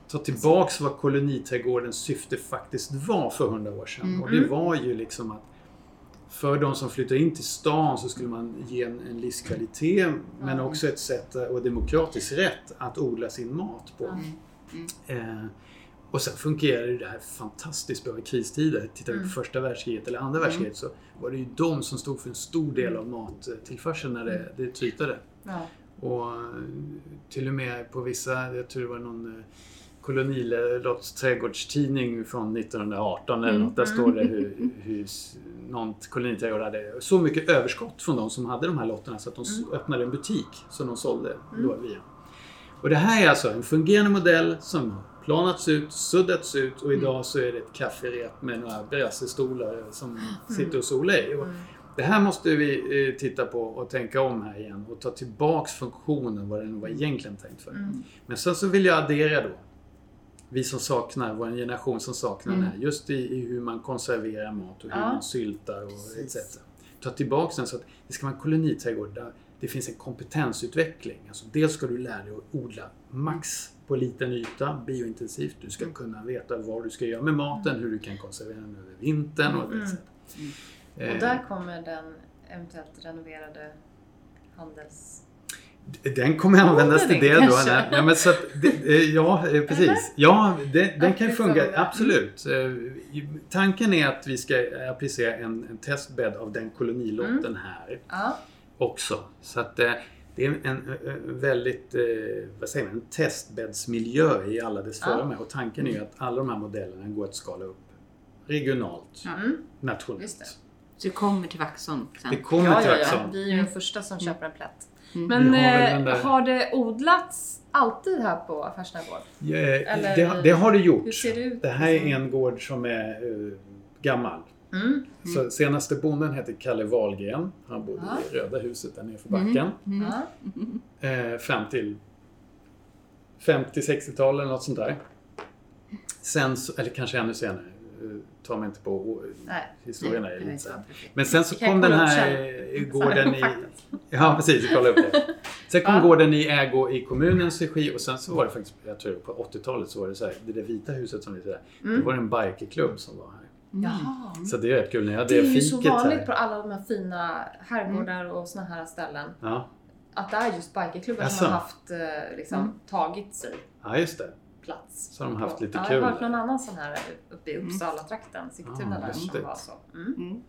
tar tillbaks vad koloniträdgårdens syfte faktiskt var för hundra år sedan. Mm. Och det var ju liksom att för de som flyttar in till stan så skulle man ge en, en livskvalitet men Ja. också ett sätt och demokratisk rätt att odla sin mat på. Mm. Eh, Och sen fungerade det här fantastiskt bra i kristider. Tittar vi på första världskriget eller andra världskriget så var det ju de som stod för en stor del av mattillförseln när det, det trytade. Och eh, till och med på vissa, jag tror det var någon eh, kolonilotts trädgårdstidning från 1918 eller något. Där står det hur, hur någon koloniträdgård hade så mycket överskott från de som hade de här lotterna så att de s- öppnade en butik som de sålde då via. Och det här är alltså en fungerande modell som planats ut, suddats ut och idag så är det ett kafferep med några brassestolar som sitter och solar i. Och det här måste vi eh, titta på och tänka om här igen och ta tillbaks funktionen vad den var egentligen tänkt för. Men sen så vill jag addera då vi som saknar, vår generation som saknar det här. Just i, i hur man konserverar mat och hur Ja. man syltar och etc. Ta tillbaks den så att det ska vara en koloniträdgård där det finns en kompetensutveckling. Alltså dels ska du lära dig att odla max på liten yta, biointensivt. Du ska kunna veta vad du ska göra med maten, hur du kan konservera den över vintern och etc. Och där kommer den eventuellt renoverade handels... Den kommer användas till det då. Nej, men så att, det, eh, ja, eh, precis. Ja, det, den kan det fungera. Absolut. Eh, Tanken är att vi ska applicera en, en testbädd av den kolonilotten här Ja. också. Så att det är en, väldigt, vad säger man, en testbäddsmiljö i alla dess former. Och tanken är ju att alla de här modellerna går att skala upp regionalt, Mm. nationellt. Det. Så du kommer till Vaxholm sen? Det kommer till ja, ja. Vaxholm. Vi är ju de första som köper en plätt. Mm. Men har eh, där- har det odlats alltid här på Affärsnära gård? Ja, Eller- det, det har det gjort. Hur ser det ut? Det här är liksom? en gård som är uh, gammal. Mm. Så senaste bonden heter Kalle Wahlgren. Han bodde Ja. i Röda huset där nere för backen. Mm. Ja. Eh, fram till 50-60-tal eller något sånt där. Sen, så, eller kanske ännu senare. Uh, tar mig inte på Nej. historien Nej, är lite så. Men sen så Vi kom den här sen. eh, gården i... Faktiskt. Ja precis, kolla upp det. Sen kom Ja. gården i ägo i kommunens regi och sen så var det faktiskt, jag tror på 80-talet så var det så här, det där vita huset som är där. Mm. Det var en bikerklubb som var här. Jaha. Så det är rätt kul. När jag Det är hade ju så vanligt här. på alla de här fina herrgårdar och såna här ställen. Ja. Att det är just bikerklubbar som har haft, eh, liksom, tagit sig ja, just det. Plats. Så har de haft lite ja, kul Jag har hört någon annan sån här uppe i Uppsala-trakten, Ja, Sigtuna där, som var så. Mm. Mm.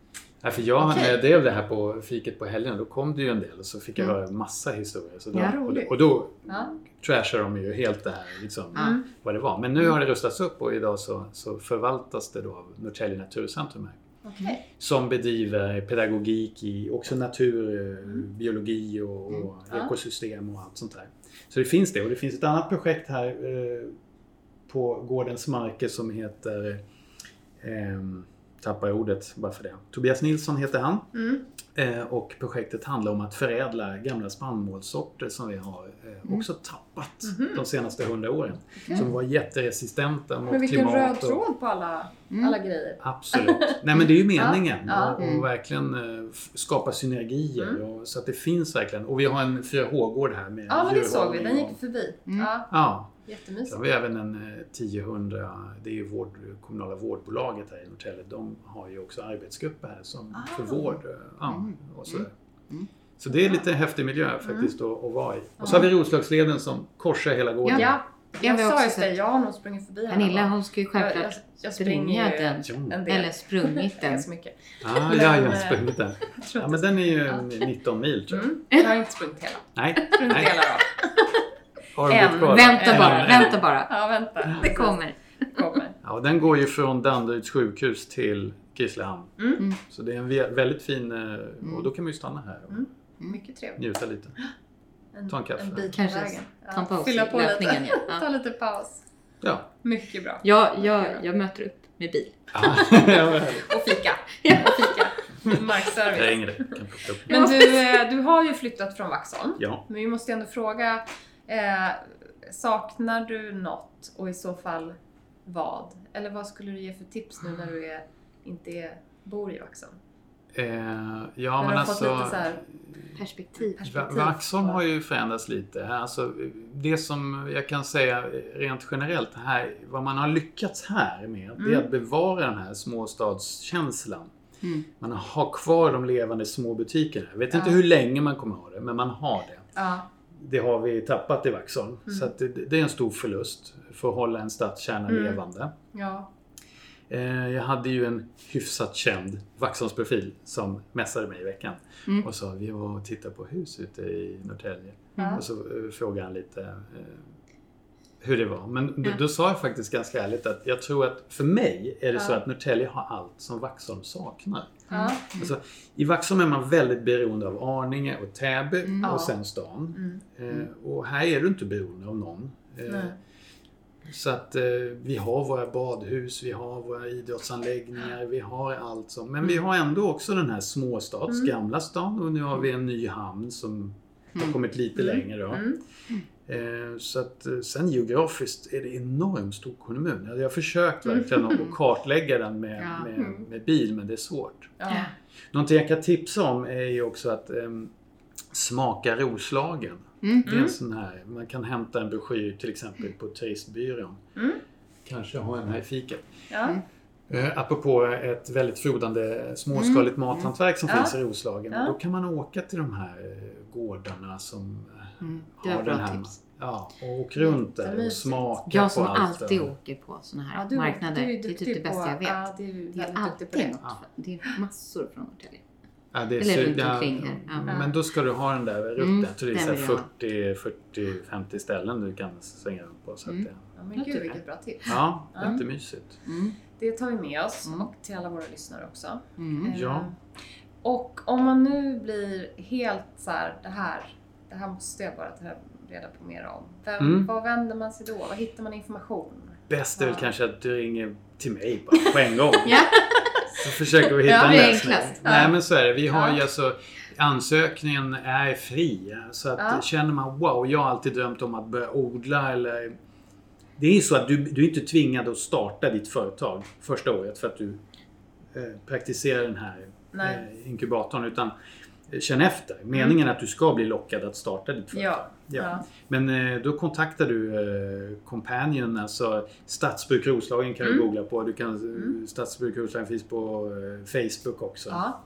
Ja, för jag, Okej. när jag drev det här på fiket på helgen, då kom det ju en del och så fick jag Mm. höra massa historier. Så då, Ja, och, roligt. och då Ja. trashar de ju helt det här, liksom, Mm. vad det var. Men nu har det rustats upp och idag så, så förvaltas det då av Norrtälje Naturcentrum här. Okej. Som bedriver pedagogik i också natur, eh, biologi och, och Mm. Ekosystem och allt sånt där. Så det finns det. Och det finns ett annat projekt här eh, på gårdens marker som heter eh, tappar ordet bara för det. Tobias Nilsson heter han. Mm. Eh, och projektet handlar om att förädla gamla spannmålssorter som vi har eh, Mm. också tappat Mhm. de senaste hundra åren. Som var jätteresistenta mot Men vilken klimat. röd och- tråd på alla, alla grejer. Absolut. Nej men det är ju meningen. Ja, ja. och verkligen eh, skapa synergier. Mm. Och, så att det finns verkligen. Och vi har en 4H-gård här med Ja, men det såg vi. Den gick förbi. Mm. Ja, Ja, jättemysigt. har vi även en eh, 1000, det är ju vård, kommunala vårdbolaget här i Norrtälje. De har ju också arbetsgrupper här som Ah. för vård. eh, Ja, Mm. och sådär. Mm. Så det är lite häftig miljö faktiskt Mm. att, att vara i. Och så har vi Roslagsleden som korsar hela gården. Ja, jag vi sa just det. Jag har nog sprungit förbi här Pernilla hon ska ju jag, jag, självklart jag springa springer ju den. Jo. en del. Eller sprungit den. Ganska mycket. Ah, ja, jag har eh, sprungit den. Jag Ja, men den är ju Ja. 19 mil tror jag. Mm. Jag har inte sprungit hela. Nej, Sprungit nej. delar av. En. Vänta Ja. bara, vänta bara. Ja, vänta. Det kommer. kommer. Ja, och den går ju från Danderyds sjukhus till Grisslehamn. Mm. Mm. Så det är en väldigt fin... eh, Och då kan man ju stanna här och Mm. Mycket trevligt. njuta lite. En, Ta en kaffe. En bit Kanske ta en paus Fylla på löpningen, lite. ja. Ta lite paus. Ja. Mycket bra. Jag, jag, jag möter upp med bil. Ah, ja. Och fika. Och fika. jag Markservice. ringer dig. Kan plocka upp. Men du, eh, du har ju flyttat från Vaxholm. Ja. Men vi måste ändå fråga, eh, saknar du något och i så fall vad? Eller vad skulle du ge för tips nu när du är, inte är, bor i Vaxholm? Eh, När ja, du men alltså... lite så här Perspektiv. perspektiv. Va- Vaxholm har ju förändrats lite. Alltså, det som jag kan säga rent generellt här, vad man har lyckats här med, det är Mm. att bevara den här småstadskänslan. Mm. Man har kvar de levande små butikerna. Jag vet inte Ja. hur länge man kommer ha det, men man har det. Ja, det har vi tappat i Vaxholm. Mm. Så det, det är en stor förlust för att hålla en stadskärna Mm. levande. Ja. Eh, Jag hade ju en hyfsat känd Vaxholmsprofil som messade mig i veckan Mm. och sa vi var och tittade på hus ute i Norrtälje. Ja. Och så eh, frågade han lite eh, hur det var. Men då, då sa jag faktiskt ganska ärligt att jag tror att för mig är det så att Norrtälje har allt som Vaxholm saknar. Ja. Alltså, I Vaxholm är man väldigt beroende av Arninge och Täby Mm. Och sen stan. Mm. Eh, och här är du inte beroende av någon. Eh, så att eh, vi har våra badhus, vi har våra idrottsanläggningar, vi har allt som. Men vi har ändå också den här småstads, Mm. gamla stan och nu har vi en ny hamn som har kommit lite Mm. längre. Då. Mm. Eh, så att eh, sen geografiskt är det enormt stor kommun. Jag har försökt verkligen att kartlägga den med, Ja. med, Mm. med bil men det är svårt. Ja. Någonting jag kan tipsa om är ju också att ehm, smaka Roslagen. Mm. Det är en sån här, man kan hämta en broschyr till exempel på turistbyrån. Mm. Kanske ha en här i fiket. Ja. Eh, apropå ett väldigt frodande småskaligt mathantverk som Mm. Ja. finns i Roslagen. Ja. Då kan man åka till de här gårdarna som Mm. Det var den bra här. tips. Ja, och åk runt där och smaka Jag som på allt. alltid och- åker på såna här Ja, du, marknader. du är det är typ det bästa på, jag vet. Ja, det är det är alltid på det. något. Ja. Det är massor från Norrtälje. Ja, det är Eller runt omkring här. Ja. Men då ska du ha den där rutten. Mm, Jag tror det är den så vill här jag ha. 40, 40, 50 ställen du kan svänga runt på. Så att Mm. det, Ja, men Jag gud vilket bra tips. ja, jättemysigt. Mm. Det tar vi med oss Mm. och till alla våra lyssnare också. Mm. Eh, Ja. Och om man nu blir helt så här, det här, det här måste jag bara ta reda på mer om. Vem, Mm. Var vänder man sig då? Var hittar man information? Bäst är väl Ja. kanske att du ringer till mig bara på en gång. Ja. Så försöker vi hitta Ja, en lösning. enklast. Nej Ja. men så är det. Vi har Ja. ju alltså Ansökningen är fri. Så att Ja. känner man wow, jag har alltid drömt om att börja odla eller... Det är ju så att du, du är inte tvingad att starta ditt företag första året för att du eh, praktiserar den här eh, inkubatorn. Utan känn efter. Meningen är att du ska bli lockad att starta ditt företag. Ja. Ja. Ja. Men eh, då kontaktar du eh, Companion, alltså Stadsbruk Roslagen kan du Mm. googla på. Du kan, Mm. Stadsbruk Roslagen finns på eh, Facebook också. Ja.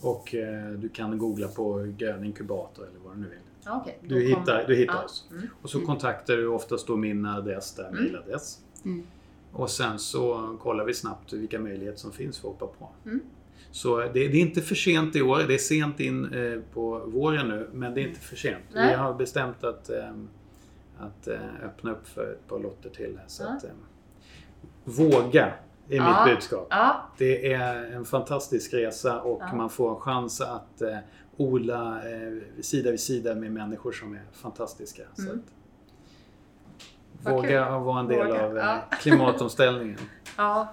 Och eh, du kan googla på grön inkubator eller vad du nu vill. Ja. Då Du hittar, du hittar Ja. oss. Mm. Och så kontaktar du oftast då min adress där, Mm. mailadress. Mm. Och sen så kollar vi snabbt vilka möjligheter som finns för att hoppa på. Så det, det är inte för sent i år. Det är sent in eh, på våren nu, men det är inte för sent. Vi Nej. har bestämt att, eh, att eh, öppna upp för ett par lotter till. Så Ja. att, eh, våga är Ja. mitt budskap. Ja. Det är en fantastisk resa och man får en chans att eh, odla eh, sida vid sida med människor som är fantastiska. Så Mm. att, våga vara en del Våga, av eh, klimatomställningen. ja.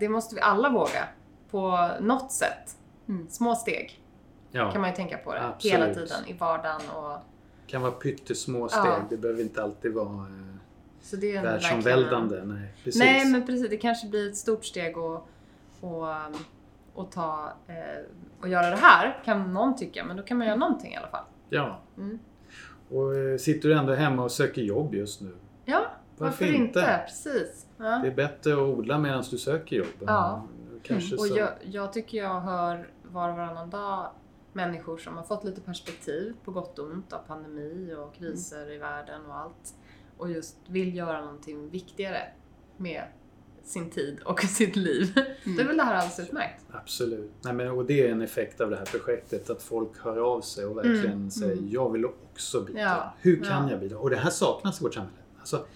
Det måste vi alla våga. På något sätt. Mm. Små steg Ja, kan man ju tänka på det. Absolut. Hela tiden i vardagen. Och, kan vara pyttesmå steg. Ja. Det behöver inte alltid vara eh, så det är en världsomvälvande. Nej, precis. Nej, men precis. Det kanske blir ett stort steg att och, och ta eh, och göra det här, kan någon tycka. Men då kan man göra någonting i alla fall. Ja. Mm. Och eh, sitter du ändå hemma och söker jobb just nu? Ja, Varför varför, inte? inte? Precis. Ja. Det är bättre att odla medan du söker jobb. Ja. Kanske Och så. jag, jag tycker jag hör var och varannan dag människor som har fått lite perspektiv på gott och ont av pandemi och kriser i världen och allt. Och just vill göra någonting viktigare med sin tid och sitt liv. Då är väl det här alldeles utmärkt. Absolut. Nej, men, och det är en effekt av det här projektet. Att folk hör av sig och verkligen Mm, säger mm. jag vill också bidra. Ja, Hur kan ja. jag bidra? Och det här saknas i vårt samhälle. Alltså,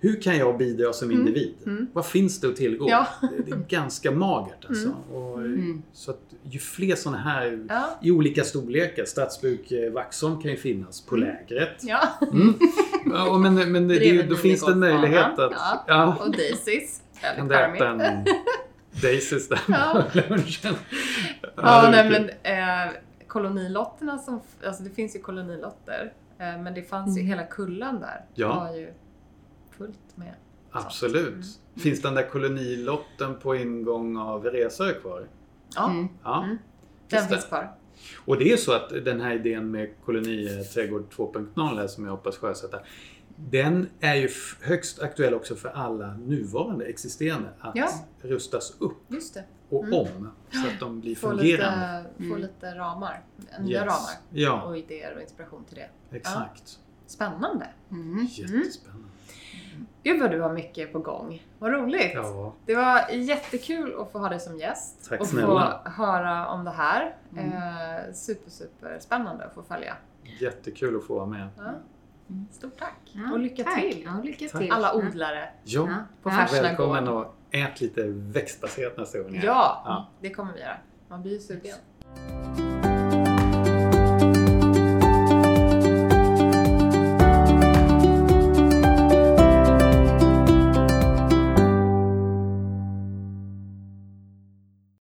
hur kan jag bidra som Mm, individ? mm. Vad finns det att tillgå? Ja. Det, är ganska magert alltså. Och, Mm. Så att ju fler sådana här Ja. i olika storlekar. Stadsbruk eh, Vaxholm kan ju finnas på Mm. lägret. Ja. Mm. Ja, men men det, det, då finns det en möjlighet att... Ja. Ja. Och Daisys. Kan du äta en Daisys där Ja. på lunchen? Ja, nej men eh, kolonilotterna som, alltså det finns ju kolonilotter. Eh, men det fanns ju hela kullen där. Ja. var ju fullt med. Absolut. Mm. Finns den där kolonilotten på ingång av Resö kvar? Ja, Mm. Ja. Mm. Just den det. finns kvar. Och det är så att den här idén med koloniträdgård 2.0 här som jag hoppas sjösätta. Den är ju högst aktuell också för alla nuvarande existerande att Ja. rustas upp. Just det. och Mm. om. Så att de blir Få fungerande. lite, få Mm. lite ramar. Nya Yes. ramar Ja, och idéer och inspiration till det. exakt. Spännande! Mm. Jättespännande. Gud vad du har mycket på gång. Vad roligt! Ja, Det var jättekul att få ha dig som gäst Tack och snälla. få höra om det här. Mm. Eh, super, super spännande att få följa. jättekul att få vara med. Ja. Stort tack! Ja, och lycka tack. till! Ja, lycka Tack. till. Alla odlare Ja, Ja. på Ja. Välkommen och ät lite växtbaserat nästa gång. Ja, Ja. det kommer vi göra. Man blir ju sugen.